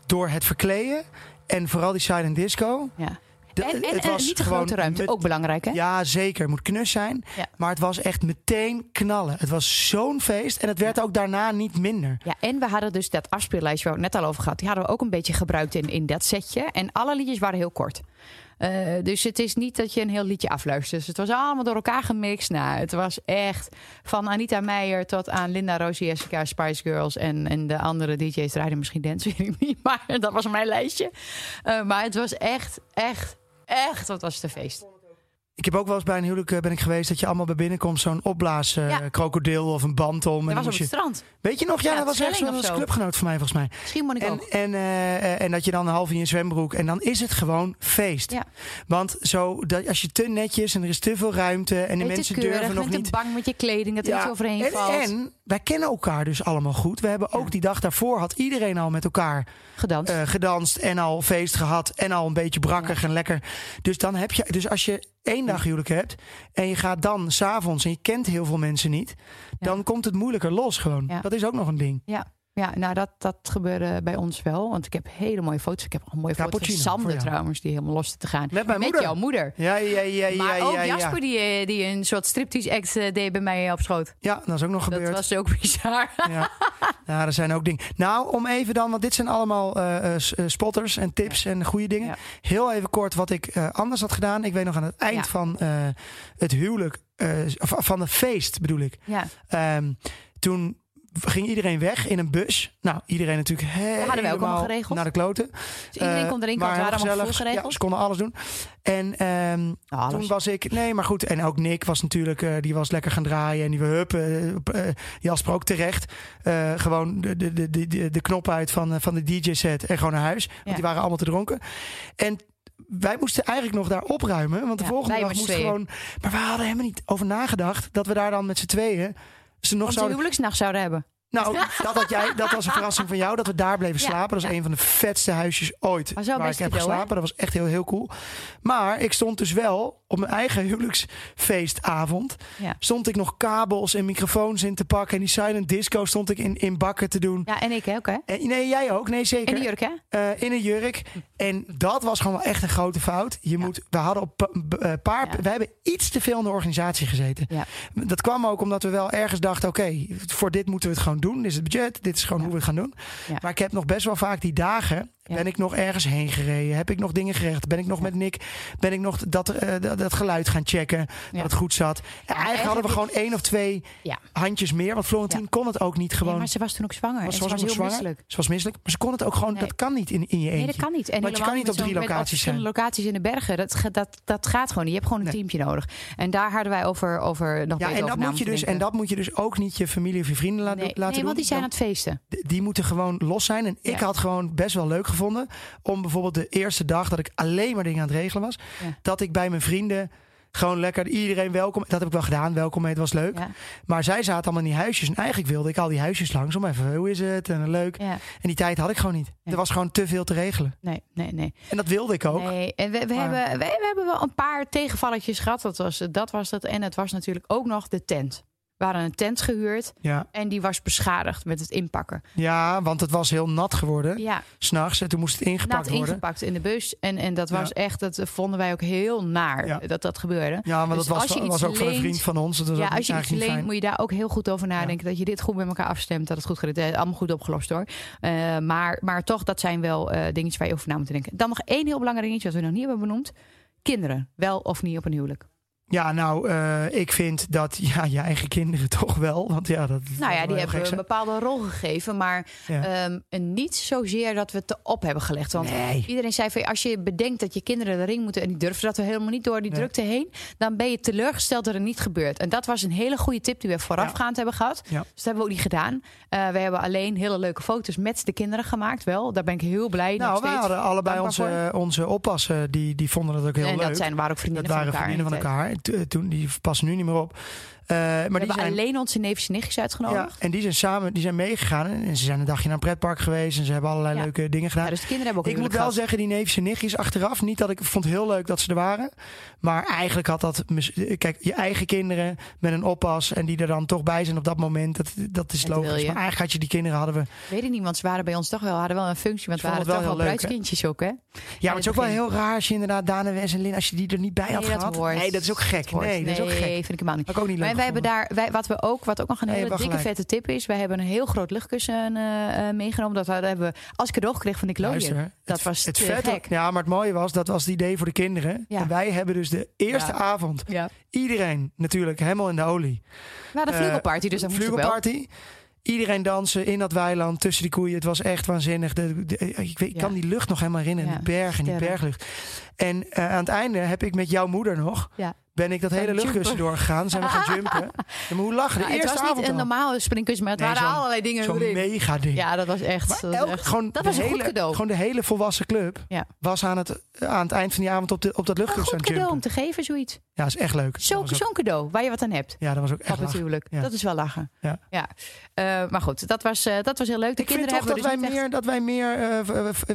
door het verkleden en vooral die silent disco. Ja. de- En, en, het en was niet de gewoon grote ruimte, met- ook belangrijk hè? Ja, zeker. Het moet knus zijn. Ja. Maar het was echt meteen knallen. Het was zo'n feest. En het werd ook daarna niet minder. Ja, en we hadden dus dat afspeellijstje waar we het net al over gehad. Die hadden we ook een beetje gebruikt in, in dat setje. En alle liedjes waren heel kort. Eh, dus het is niet dat je een heel liedje afluistert. Dus het was allemaal door elkaar gemixt. Nou, het was echt van Anita Meijer tot aan Linda, Rosie, Jessica, Spice Girls. En, en de andere DJ's draaiden misschien dance, weet ik niet. Maar dat was mijn lijstje. Eh, maar het was echt, echt, echt, wat was een feest. Ik heb ook wel eens bij een huwelijk eh, ben ik geweest dat je allemaal bij binnenkomt zo'n opblaas eh, Ja. krokodil of een band om. Dat en was op het je, strand. weet je nog? Ja, Ja, dat was echt zo'n zo. clubgenoot van mij volgens mij. Misschien moet ik En, ook. en, eh, en dat je dan een half in je zwembroek en dan is het gewoon feest. Ja. Want zo, dat, als je te netjes en er is te veel ruimte en de mensen keurig, durven nog niet te niet. bang met je kleding, dat er iets overheen en, valt. en wij kennen elkaar dus allemaal goed. We hebben ook die dag daarvoor had iedereen al met elkaar Gedanst. gedanst en al feest gehad en al een beetje brakkig en lekker. Dus dan heb je, dus als je één dag huwelijk hebt en je gaat dan s'avonds en je kent heel veel mensen niet, dan komt het moeilijker los gewoon. Dat is ook nog een ding. Ja, ja nou dat, dat gebeurde bij ons wel. Want ik heb hele mooie foto's. Ik heb al een mooie foto's van Sander trouwens, die helemaal los te gaan. Met mijn moeder. jouw moeder. Ja, ja, ja, ja, Maar ja, ook ja, Jasper die, eh, die een soort striptease act eh, deed bij mij op schoot. Ja, dat is ook nog Dat gebeurd. was ook bizar. Ja. ja, er zijn ook dingen. Nou, om even dan, want dit zijn allemaal eh, spotters en tips en goede dingen. Ja. Heel even kort wat ik eh, anders had gedaan. Ik weet nog aan het eind Ja. van eh, het huwelijk, van het feest bedoel ik. Ja, Ehm, toen ging iedereen weg in een bus. Nou, iedereen natuurlijk helemaal hadden wij ook allemaal geregeld. naar de kloten. dus iedereen Eh, kon erin komen. We waren allemaal gezellig. Ja, geregeld. ze konden alles doen. En ehm, Alles. toen was ik, nee, maar goed. En ook Nick was natuurlijk, eh, die was lekker gaan draaien. En die we hup, eh, op, eh, Jasper ook terecht. Gewoon de, de, de, de, de knop uit van, van de DJ-set en gewoon naar huis. Want Ja. die waren allemaal te dronken. En wij moesten eigenlijk nog daar opruimen. Want de Ja, volgende dag moest tweeën. gewoon. Maar we hadden helemaal niet over nagedacht dat we daar dan met z'n tweeën. Ze nog zouden. huwelijksnacht zouden hebben. Nou, dat, had jij, dat was een verrassing van jou, dat we daar bleven Ja, slapen. Dat is een van de vetste huisjes ooit waar ik heb geslapen. Dat was echt heel, heel cool. Maar ik stond dus wel op mijn eigen huwelijksfeestavond. Ja. Stond ik nog kabels en microfoons in te pakken. En die silent disco stond ik in, in bakken te doen. Ja, en ik hè, ook hè. En, nee, jij ook. Nee, zeker. In de jurk hè. Eh, in een jurk. En dat was gewoon wel echt een grote fout. Je moet, we hadden op b- eh, paar, Ja. we hebben iets te veel in de organisatie gezeten. Ja. Dat kwam ook omdat we wel ergens dachten: oké, voor dit moeten we het gewoon doen. Dit is het budget. Dit is gewoon hoe we het gaan doen. Ja. Maar ik heb nog best wel vaak die dagen. Ja. Ben ik nog ergens heen gereden? Heb ik nog dingen gerecht? Ben ik nog met Nick? Ben ik nog dat, eh, dat, dat geluid gaan checken? Dat het goed zat? Eigenlijk hadden we gewoon één of twee Ja. handjes meer. Want Florentien Ja. kon het ook niet gewoon. Nee, maar ze was toen ook zwanger. was, ze was heel zwanger. misselijk. Ze was misselijk. Maar ze kon het ook gewoon. Nee. Dat kan niet in, in je eentje. Nee, dat kan niet. En Want je kan niet op drie locaties zijn. locaties in de bergen. Dat, dat, dat gaat gewoon niet. Je hebt gewoon een teamje nodig. En daar hadden wij over, over nog Ja, en dat, moet je dus, en dat moet je dus ook niet je familie of je vrienden laten, laten nee, doen. want die zijn aan het feesten. die moeten gewoon los zijn. En ik had gewoon best wel leuk gevonden om bijvoorbeeld de eerste dag dat ik alleen maar dingen aan het regelen was, Ja. dat ik bij mijn vrienden gewoon lekker iedereen welkom. Dat heb ik wel gedaan. Welkom, het was leuk. Ja, Maar zij zaten allemaal in die huisjes. En eigenlijk wilde ik al die huisjes langs om even, hoe is het? En leuk. ja. En die tijd had ik gewoon niet. Nee. Er was gewoon te veel te regelen. Nee, nee, nee. En dat wilde ik ook. Nee, en we, we, Maar- hebben, we, we hebben wel een paar tegenvalletjes gehad. Dat was, dat was het. En het was natuurlijk ook nog de tent. We hadden een tent gehuurd Ja. en die was beschadigd met het inpakken. ja, want het was heel nat geworden. Ja, S'nachts. En toen moest het ingepakt nat worden. ingepakt in de bus. En, en dat Ja. was echt, dat vonden wij ook heel naar Ja. dat dat gebeurde. Ja, maar Dus dat was, was ook van een leent- vriend van ons. Dat was Ja, ook als je iets leent, moet je daar ook heel goed over nadenken. Dat je dit goed met elkaar afstemt, dat het goed gaat. Eh, allemaal goed opgelost hoor. Eh, maar, maar toch, dat zijn wel eh dingetjes waar je over na moet denken. Dan nog één heel belangrijk dingetje wat we nog niet hebben benoemd. Kinderen, wel of niet op een huwelijk. Ja, nou, eh, ik vind dat ja, je eigen kinderen toch wel. Want ja, dat. Nou dat ja, die hebben een bepaalde rol gegeven, maar Ja. ehm, niet zozeer dat we het erop hebben gelegd. Want Nee. iedereen zei van als je bedenkt dat je kinderen de ring moeten en die durven dat we helemaal niet door die Nee. drukte heen, dan ben je teleurgesteld dat er niet gebeurt. En dat was een hele goede tip die we voorafgaand hebben gehad. Ja. Dus dat hebben we ook niet gedaan. Eh, we hebben alleen hele leuke foto's met de kinderen gemaakt, wel. Daar ben ik heel blij Nou, we hadden allebei onze, onze oppassen. Die, die vonden dat ook heel en leuk. dat zijn, waren ook dat vriendinnen waren van elkaar. vriendinnen elkaar. En to- Toen, die passen nu niet meer op. Eh, maar We die zijn, alleen onze neefjes en nichtjes ja, uitgenodigd. en die zijn samen die zijn meegegaan. En ze zijn een dagje naar een pretpark geweest. En ze hebben allerlei Ja. leuke dingen gedaan. Ja, dus de kinderen hebben ook ik moet wel gehad. zeggen, die neefjes en nichtjes achteraf. Niet dat ik vond heel leuk dat ze er waren. Maar eigenlijk had dat. Kijk, je eigen kinderen met een oppas. En die er dan toch bij zijn op dat moment. Dat, dat is Dat logisch. Maar eigenlijk had je die kinderen hadden we. Weet ik niet, want ze waren bij ons toch wel, hadden wel een functie. Want Ze we hadden het toch wel wel bruidskindjes ook, hè? Ja, maar het is ook wel heel raar als je inderdaad Daan en Wes en Lin, als je die er niet bij had Nee, dat gehad. hoort. Nee, dat is ook gek. Dat. Nee, dat is ook gek. vind ik helemaal niet. Ook niet leuk wij hebben daar, wij, wat, we ook, wat ook nog een hele dikke vette tip is, wij hebben een heel groot luchtkussen eh, eh, meegenomen. Dat hadden we als cadeau gekregen van Nickelodeon. Dat het, was het te vette- gek. Ja, maar het mooie was, dat was het idee voor de kinderen. Ja. En wij hebben dus de eerste Ja. avond, Ja. iedereen natuurlijk helemaal in de olie. We hadden een Eh, vlugelparty, dus dat wel. Vlugelparty. Iedereen dansen in dat weiland tussen die koeien. Het was echt waanzinnig. De, de- ik, weet, ik kan die lucht nog helemaal herinneren. Die bergen, die berglucht. En aan het einde heb ik met jouw moeder nog... Ja. Ben ik dat hele luchtkussen jumpen. doorgegaan. Zijn we gaan jumpen. Ja, maar hoe lachen? De Ja, het eerste was niet een al. normale springkussen, maar het Nee, waren allerlei dingen Zo'n mega ding. Ja, dat was echt... Maar dat was elk- echt- gewoon, dat de was een hele, goed cadeau. gewoon de hele volwassen club Ja. was aan het, aan het eind van die avond op, de, op dat een luchtkussen aan het cadeau om jumpen. te geven, zoiets. Ja, dat is echt leuk. Zo- Zo'n cadeau, waar je wat aan hebt. ja, dat was ook echt natuurlijk. Ja. Dat is wel lachen. Ja. Eh, maar goed, dat was, eh, dat was heel leuk. De Ik vind kinderen toch dat wij, hebben dus meer, dat wij meer, eh,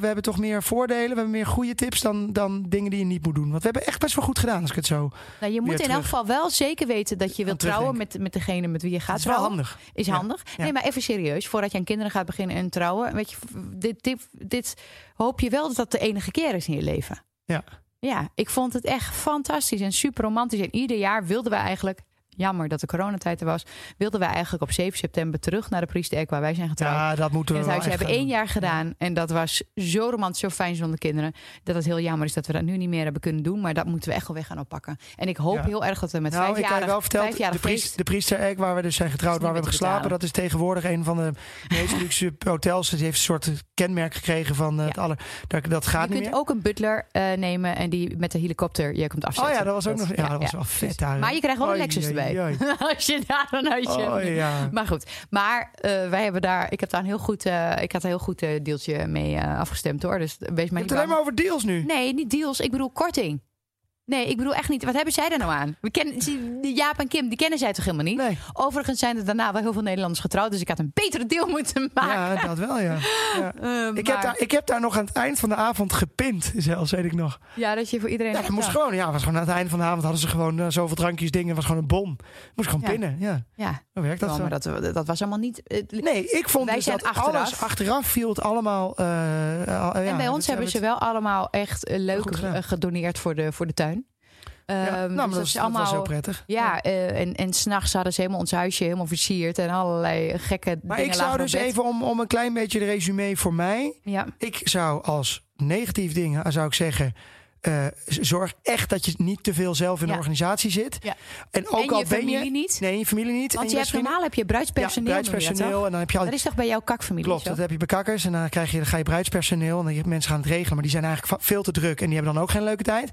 we hebben toch meer voordelen, we hebben meer goede tips dan, dan dingen die je niet moet doen. Want we hebben echt best wel goed gedaan als ik het zo. nou, je moet in elk geval wel zeker weten dat je wilt trouwen met, met degene met wie je gaat Dat is wel trouwen. handig. Is Ja. handig. Nee, maar even serieus. Voordat je aan kinderen gaat beginnen en trouwen. Weet je, dit, dit, dit hoop je wel dat dat de enige keer is in je leven. Ja. Ja, ik vond het echt fantastisch en super romantisch. En ieder jaar wilden we eigenlijk, jammer dat de coronatijd er was, wilden we eigenlijk op 7 september terug naar de Priesterkerk waar wij zijn getrouwd. Ja, dat moeten in we het huis. Hebben één jaar gedaan en dat was zo romantisch, zo fijn zonder kinderen. Dat het heel jammer is dat we dat nu niet meer hebben kunnen doen. Maar dat moeten we echt wel weer gaan oppakken. En ik hoop Ja. heel erg dat we met Nou, ik vijf je jaar wel verteld, de, priest, de priester waar we dus zijn getrouwd, waar we hebben geslapen, dat is tegenwoordig een van de meest luxe hotels. Die heeft een soort kenmerk gekregen van eh, het aller, dat, dat gaat je niet kunt meer. ook een butler eh, nemen en die met de helikopter je komt afzetten. Oh ja, dat was ook nog. Ja, dat was wel vet daar. Maar je krijgt wel een Lexus oei, oei. Als je daar huisje Oh ja. Maar goed, maar eh, wij hebben daar, ik heb daar een heel goed, eh, ik had een heel goed eh, deeltje mee afgestemd hoor. Dus wees maar Je hebt het alleen maar over deals nu. Nee, niet deals. Ik bedoel korting. Nee, ik bedoel echt niet. Wat hebben zij er nou aan? We kennen, Jaap en Kim, die kennen zij toch helemaal niet? Nee. Overigens zijn er daarna wel heel veel Nederlanders getrouwd. Dus ik had een betere deal moeten maken. Ja, dat wel, ja. ja. Eh, Ik, maar- heb daar, ik heb daar nog aan het eind van de avond gepint, zelfs, weet ik nog. ja, dat je voor iedereen... Ja, dat moest gewoon, ja, was gewoon aan het einde van de avond hadden ze gewoon eh, zoveel drankjes, dingen, was gewoon een bom. Moest gewoon Ja. pinnen, ja. Ja, werkt dat wel, zo? maar dat, dat was allemaal niet... eh, Nee, ik vond Wij dus zijn dat achteraf. alles achteraf viel het allemaal. eh, eh, ja, en bij ons dat- hebben dat- ze wel allemaal echt eh, leuk eh, gedoneerd voor de, voor de tuin. Ja, Ehm, nou, dus maar dat, is dat was heel prettig. Ja, eh, en, en s'nachts hadden ze helemaal ons huisje helemaal versierd en allerlei gekke Maar dingen ik zou dus even om, om een klein beetje de resume voor mij. Ja, Ik zou als negatief dingen zou ik zeggen. Eh, zorg echt dat je niet te veel zelf in de organisatie zit. Ja. En ook en al ben je. niet. Nee, je familie niet. Want en je hebt normaal heb je bruidspersoneel. Ja, je? En dan heb je al Dat is toch bij jouw kakfamilie Klopt, zo? dat heb je bij kakkers. En dan, krijg je, dan ga je bruidspersoneel. En dan heb je mensen gaan het regelen. Maar die zijn eigenlijk veel te druk. En die hebben dan ook geen leuke tijd.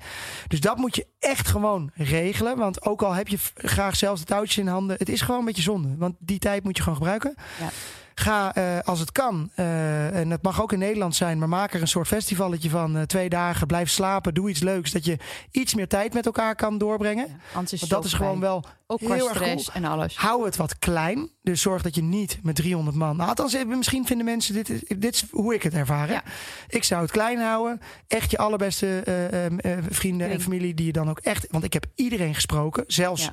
Dus dat moet je echt gewoon regelen. Want ook al heb je graag zelfs de touwtjes in handen. Het is gewoon een beetje zonde. Want die tijd moet je gewoon gebruiken. Ja. Ga eh, als het kan. eh, en dat mag ook in Nederland zijn. Maar maak er een soort festivalletje van. eh, twee dagen. Blijf slapen. Doe iets leuks. Dat je iets meer tijd met elkaar kan doorbrengen. Ja, Want dat is gewoon wel Ook heel erg stress goed. en alles. Hou het wat klein. Dus zorg dat je niet met 300 man. Nou, althans, misschien vinden mensen dit, is- dit is hoe ik het. Ja. Ik zou het klein houden. Echt je allerbeste vrienden en familie die je dan ook echt. Want ik heb iedereen gesproken, zelfs Ja.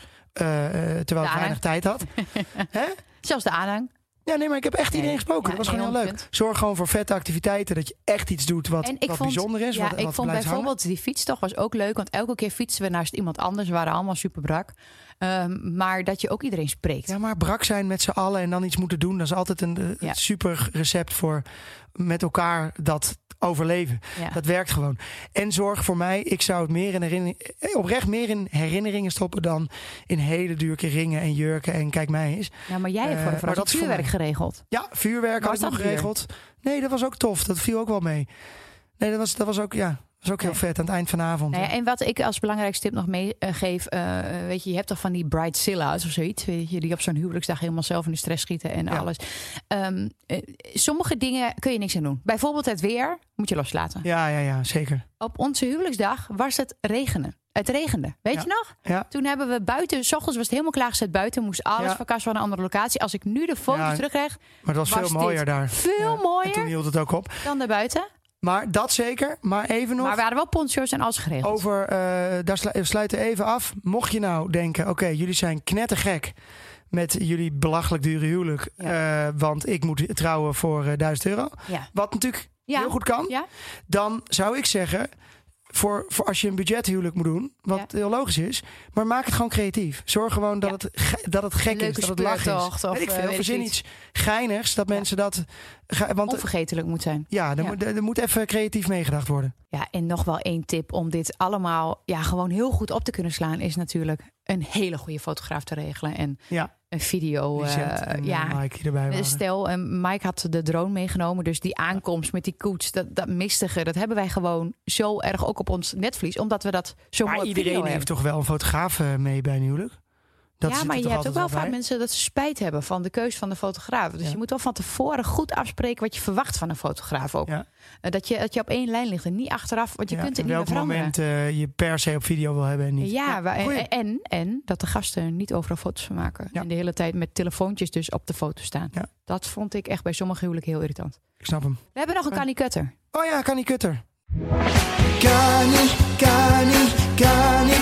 terwijl ik weinig tijd had. Hè? Zelfs de aanhang. Ja, nee, maar ik heb echt iedereen gesproken. Ja, dat was gewoon heel leuk. 100%. Zorg gewoon voor vette activiteiten. Dat je echt iets doet wat, En ik wat vond, bijzonder is. Ja, wat, ik wat vond hangen. bijvoorbeeld die fietstocht was ook leuk. Want elke keer fietsen we naast iemand anders. We waren allemaal super brak. Ehm, maar dat je ook iedereen spreekt. Ja, maar brak zijn met z'n allen en dan iets moeten doen, dat is altijd een eh, Ja. super recept voor met elkaar dat overleven. Ja. Dat werkt gewoon. En zorg voor mij, ik zou het meer in herinnering, eh, oprecht meer in herinneringen stoppen dan in hele dure ringen en jurken en kijk mij eens. Ja, maar jij hebt Eh, voor de dat vuurwerk geregeld. Ja, vuurwerk Was had ik geregeld. Nee, dat was ook tof. Dat viel ook wel mee. Nee, dat was, dat was ook, ja, dat was ook heel Nee. vet aan het eind van de avond. Nou en wat ik als belangrijkste tip nog meegeef, eh weet je, je hebt toch van die bridezilla's of zoiets, weet je, die op zo'n huwelijksdag helemaal zelf in de stress schieten en Ja. alles. Ehm, eh, sommige dingen kun je niks aan doen. Bijvoorbeeld het weer moet je loslaten. ja, ja, ja, zeker. Op onze huwelijksdag was het regenen. Het regende. Weet Ja. je nog? Ja. Toen hebben we buiten, s ochtends was het helemaal klaargezet buiten, moest alles Ja. verkast van een andere locatie. Als ik nu de foto's terugkrijg, Maar het was, Was veel mooier daar. veel Ja. En toen mooier hield het ook op. dan daarbuiten. Maar dat zeker. Maar even nog. Maar we hadden wel poncho's en alles geregeld. Over, eh, daar slu- sluiten even af. Mocht je nou denken, oké, jullie zijn knettergek met jullie belachelijk dure huwelijk. eh, want ik moet trouwen voor eh 1000 euro. Ja. Wat natuurlijk Ja. heel goed kan. Dan zou ik zeggen, voor, voor als je een budgethuwelijk moet doen, wat Ja. heel logisch is. Maar maak het gewoon creatief. Zorg gewoon dat, Ja. het, dat het gek is, dat het lachen is. of, weet ik veel, verzin iets. iets geinigs, dat Ja. mensen dat Ga, want onvergetelijk moet zijn. ja, er, Ja. Moet, er moet even creatief meegedacht worden. Ja, en nog wel één tip om dit allemaal ja, gewoon heel goed op te kunnen slaan, is natuurlijk een hele goede fotograaf te regelen en Ja, een video. Eh, en ja, ja. Mike erbij waren. Stel, en Mike had de drone meegenomen. Dus die aankomst met die koets, dat, dat mistige, dat hebben wij gewoon zo erg ook op ons netvlies. Omdat we dat zo maar mooi iedereen heeft toch wel een fotograaf eh, mee bij een huwelijk? Dat ja, maar je hebt ook wel vaak bij? mensen dat ze spijt hebben van de keus van de fotograaf. Dus Ja. je moet wel van tevoren goed afspreken wat je verwacht van een fotograaf ook. Ja. Eh, Dat, je, dat je op één lijn ligt en niet achteraf, want je Ja, kunt het en niet meer welk veranderen. moment eh, je per se op video wil hebben en niet. Ja, waar- Goeie. en, en, en dat de gasten niet overal foto's van maken. En de hele tijd met telefoontjes dus op de foto staan. Dat vond ik echt bij sommige huwelijken heel irritant. Ik snap hem. We hebben nog een. Kanye Cutter. Oh ja. Kani, kani, kani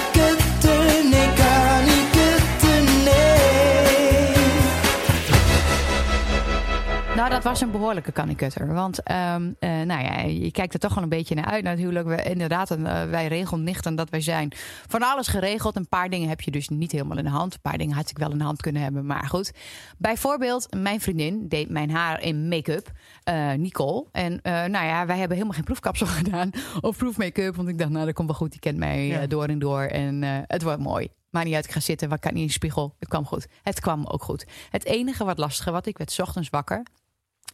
Nou, dat was een behoorlijke Kanye Cutter. Want ehm, eh, nou ja, je kijkt er toch wel een beetje naar uit natuurlijk. We, inderdaad, eh, wij regelnichten dat wij zijn. Van alles geregeld. Een paar dingen heb je dus niet helemaal in de hand. Een paar dingen had ik wel in de hand kunnen hebben. Maar goed. Bijvoorbeeld, mijn vriendin deed mijn haar in make-up. eh, Nicole. En nou ja, wij hebben helemaal geen proefkapsel gedaan. Of proefmake-up. Want ik dacht, nou, dat komt wel goed. Die kent mij Ja. door en door. En het wordt mooi. Maar niet uit, ik ga zitten. Wat kan niet in de spiegel? Het kwam goed. Het kwam ook goed. Het enige wat lastige wat ik werd 's ochtends wakker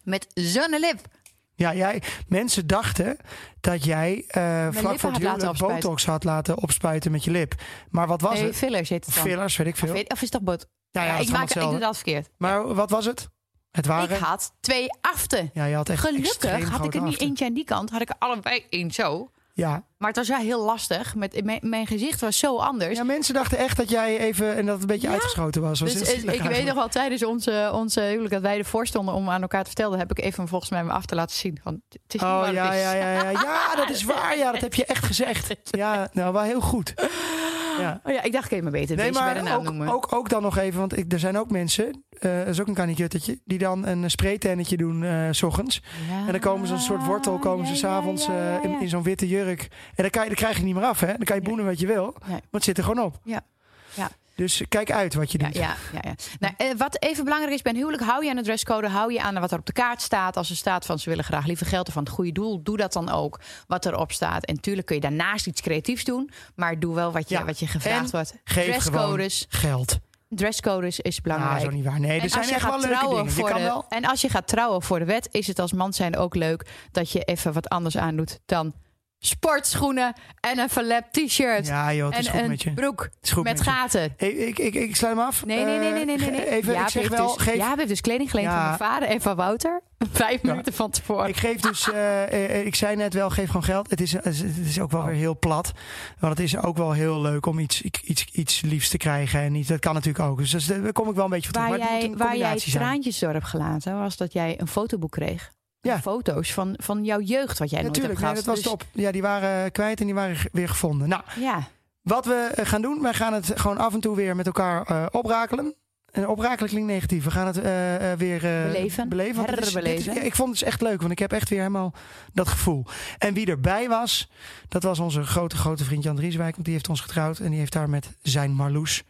met zonnelip. Ja, jij, mensen dachten dat jij eh, vlak voor het huwelijk botox had laten opspuiten met je lip. Maar wat was Nee, het? fillers heet het dan. Fillers, weet ik Of, veel. weet- of is dat bot? Ja, ja, Ja, het ik, maak, ik doe dat verkeerd. Maar wat was het? Het waren... Ik had twee aften. Ja, je had echt Gelukkig had ik er niet eentje aan die kant. Had ik er allebei één zo. Ja. Maar het was wel heel lastig. Met, mijn, mijn gezicht was zo anders. ja, mensen dachten echt dat jij even en dat het een beetje Ja. uitgeschoten was. Was Dus ik weet nog wel tijdens onze, onze huwelijk dat wij ervoor stonden om aan elkaar te vertellen, heb ik even volgens mij me af te laten zien. Van, het is niet Oh wat ja, het is. ja, ja, ja, ja, dat is waar. Ja, dat heb je echt gezegd. Ja, nou, wel heel goed. Ja. Oh ja, ik dacht, ik je maar beter Nee, deze bij de maar naam ook, noemen. ook, ook dan nog even, want ik, er zijn ook mensen, eh dat is ook een kanikuttetje, die dan een spraytennetje doen eh, s ochtends. Ja, En dan komen ze een soort wortel, komen ze s'avonds eh, in, in zo'n witte jurk. En dan, kan je, dan krijg je niet meer af, hè? Dan kan je boenen wat je wil, maar het zit er gewoon op. Ja. Ja. Dus kijk uit wat je Ja, doet. ja, ja, ja. Nou, eh, wat even belangrijk is bij een huwelijk, hou je aan de dresscode, hou je aan wat er op de kaart staat. Als er staat van ze willen graag liever geld of van het goede doel, doe dat dan ook wat erop staat. En tuurlijk kun je daarnaast iets creatiefs doen, maar doe wel wat je, Ja. wat je gevraagd En wordt. Geef Dresscodes, geld. dresscodes is Nou, belangrijk. zo niet waar. Nee, er En zijn echt wel leuke dingen. Je kan de, wel... En als je gaat trouwen voor de wet, is het als man zijn ook leuk dat je even wat anders aandoet dan sportschoenen en een verlept t-shirt Ja joh, het is en goed een met je. broek met met je. gaten. Hey, ik, ik, ik sluit hem af. Nee, nee, nee, nee, nee, nee. Eh. Even, Jaap ik zeg wel, dus, geef, Jaap heeft dus kleding geleend Ja. van mijn vader en van Wouter. Vijf minuten van tevoren. Ik geef dus, eh, eh, ik zei net wel, geef gewoon geld. Het is, het is ook wel weer heel plat. Want het is ook wel heel leuk om iets, iets, iets liefs te krijgen. En iets, dat kan natuurlijk ook. Dus daar kom ik wel een beetje van terug. waar jij, een waar jij traantjes door hebt gelaten, was dat jij een fotoboek kreeg. Ja. Foto's van, van jouw jeugd, wat jij nooit hebt Natuurlijk, nee, gehad. dat was Dus- top. Ja, die waren kwijt en die waren weer gevonden. Nou, Ja, wat we eh, gaan doen, wij gaan het gewoon af en toe weer met elkaar eh, oprakelen. En oprakelen klinkt negatief. We gaan het eh, eh, weer eh, Beleven. beleven. het is- ja, ik vond het dus echt leuk, want ik heb echt weer helemaal dat gevoel. En wie erbij was, dat was onze grote, grote vriend Jan Drieswijk. Want die heeft ons getrouwd en die heeft daar met zijn Marloes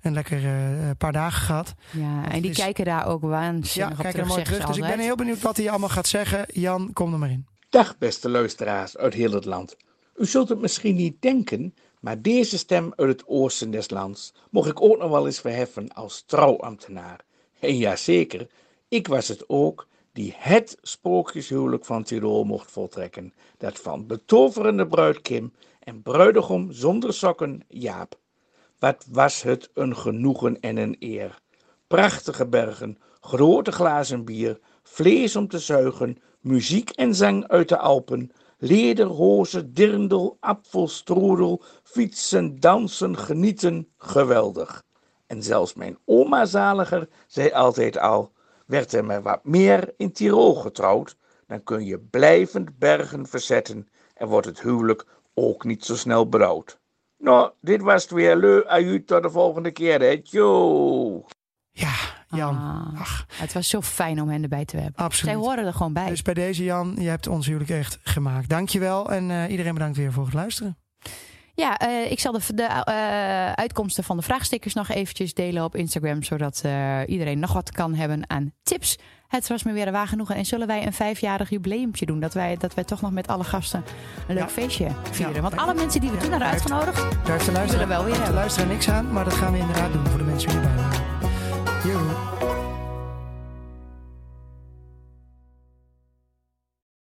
een lekker eh, paar dagen gehad. ja. en die is- kijken daar ook Ja, waanzinnig op kijk er terug, mooi Dus ik ben heel benieuwd wat hij allemaal gaat zeggen. Jan, kom er maar in. Dag beste luisteraars uit heel het land. U zult het misschien niet denken, maar deze stem uit het oosten des lands mocht ik ook nog wel eens verheffen als trouwambtenaar. En ja zeker, ik was het ook die het sprookjeshuwelijk van Tirol mocht voltrekken. Dat van betoverende bruid Kim en bruidegom zonder sokken Jaap. Wat was het een genoegen en een eer. Prachtige bergen, grote glazen bier, vlees om te zuigen, muziek en zang uit de Alpen, lederhozen, dirndl, apfelstrudel, fietsen, dansen, genieten, geweldig. En zelfs mijn oma zaliger zei altijd al, werd er maar wat meer in Tirol getrouwd, dan kun je blijvend bergen verzetten en wordt het huwelijk ook niet zo snel berouwd. Nou, dit was het weer. Leu, tot de volgende keer, hè. Tjoe. Ja, Jan. Ah. Ach, Het was zo fijn om hen erbij te hebben. absoluut. Zij horen er gewoon bij. Dus bij deze Jan, je hebt ons huwelijk echt gemaakt. Dankjewel en eh, iedereen bedankt weer voor het luisteren. Ja, eh, ik zal de, de eh, uitkomsten van de vraagstickers nog eventjes delen op Instagram. Zodat eh, iedereen nog wat kan hebben aan tips Het was me weer een waar genoegen. En zullen wij een vijfjarig jubileumpje doen? Dat wij, dat wij toch nog met alle gasten een leuk Ja. feestje vieren. Ja. Want alle mensen die we toen hadden heeft- uitgenodigd, Daar luisteraar, willen wel weer hebben. luisteraar niks aan, maar dat gaan we inderdaad doen voor de mensen die erbij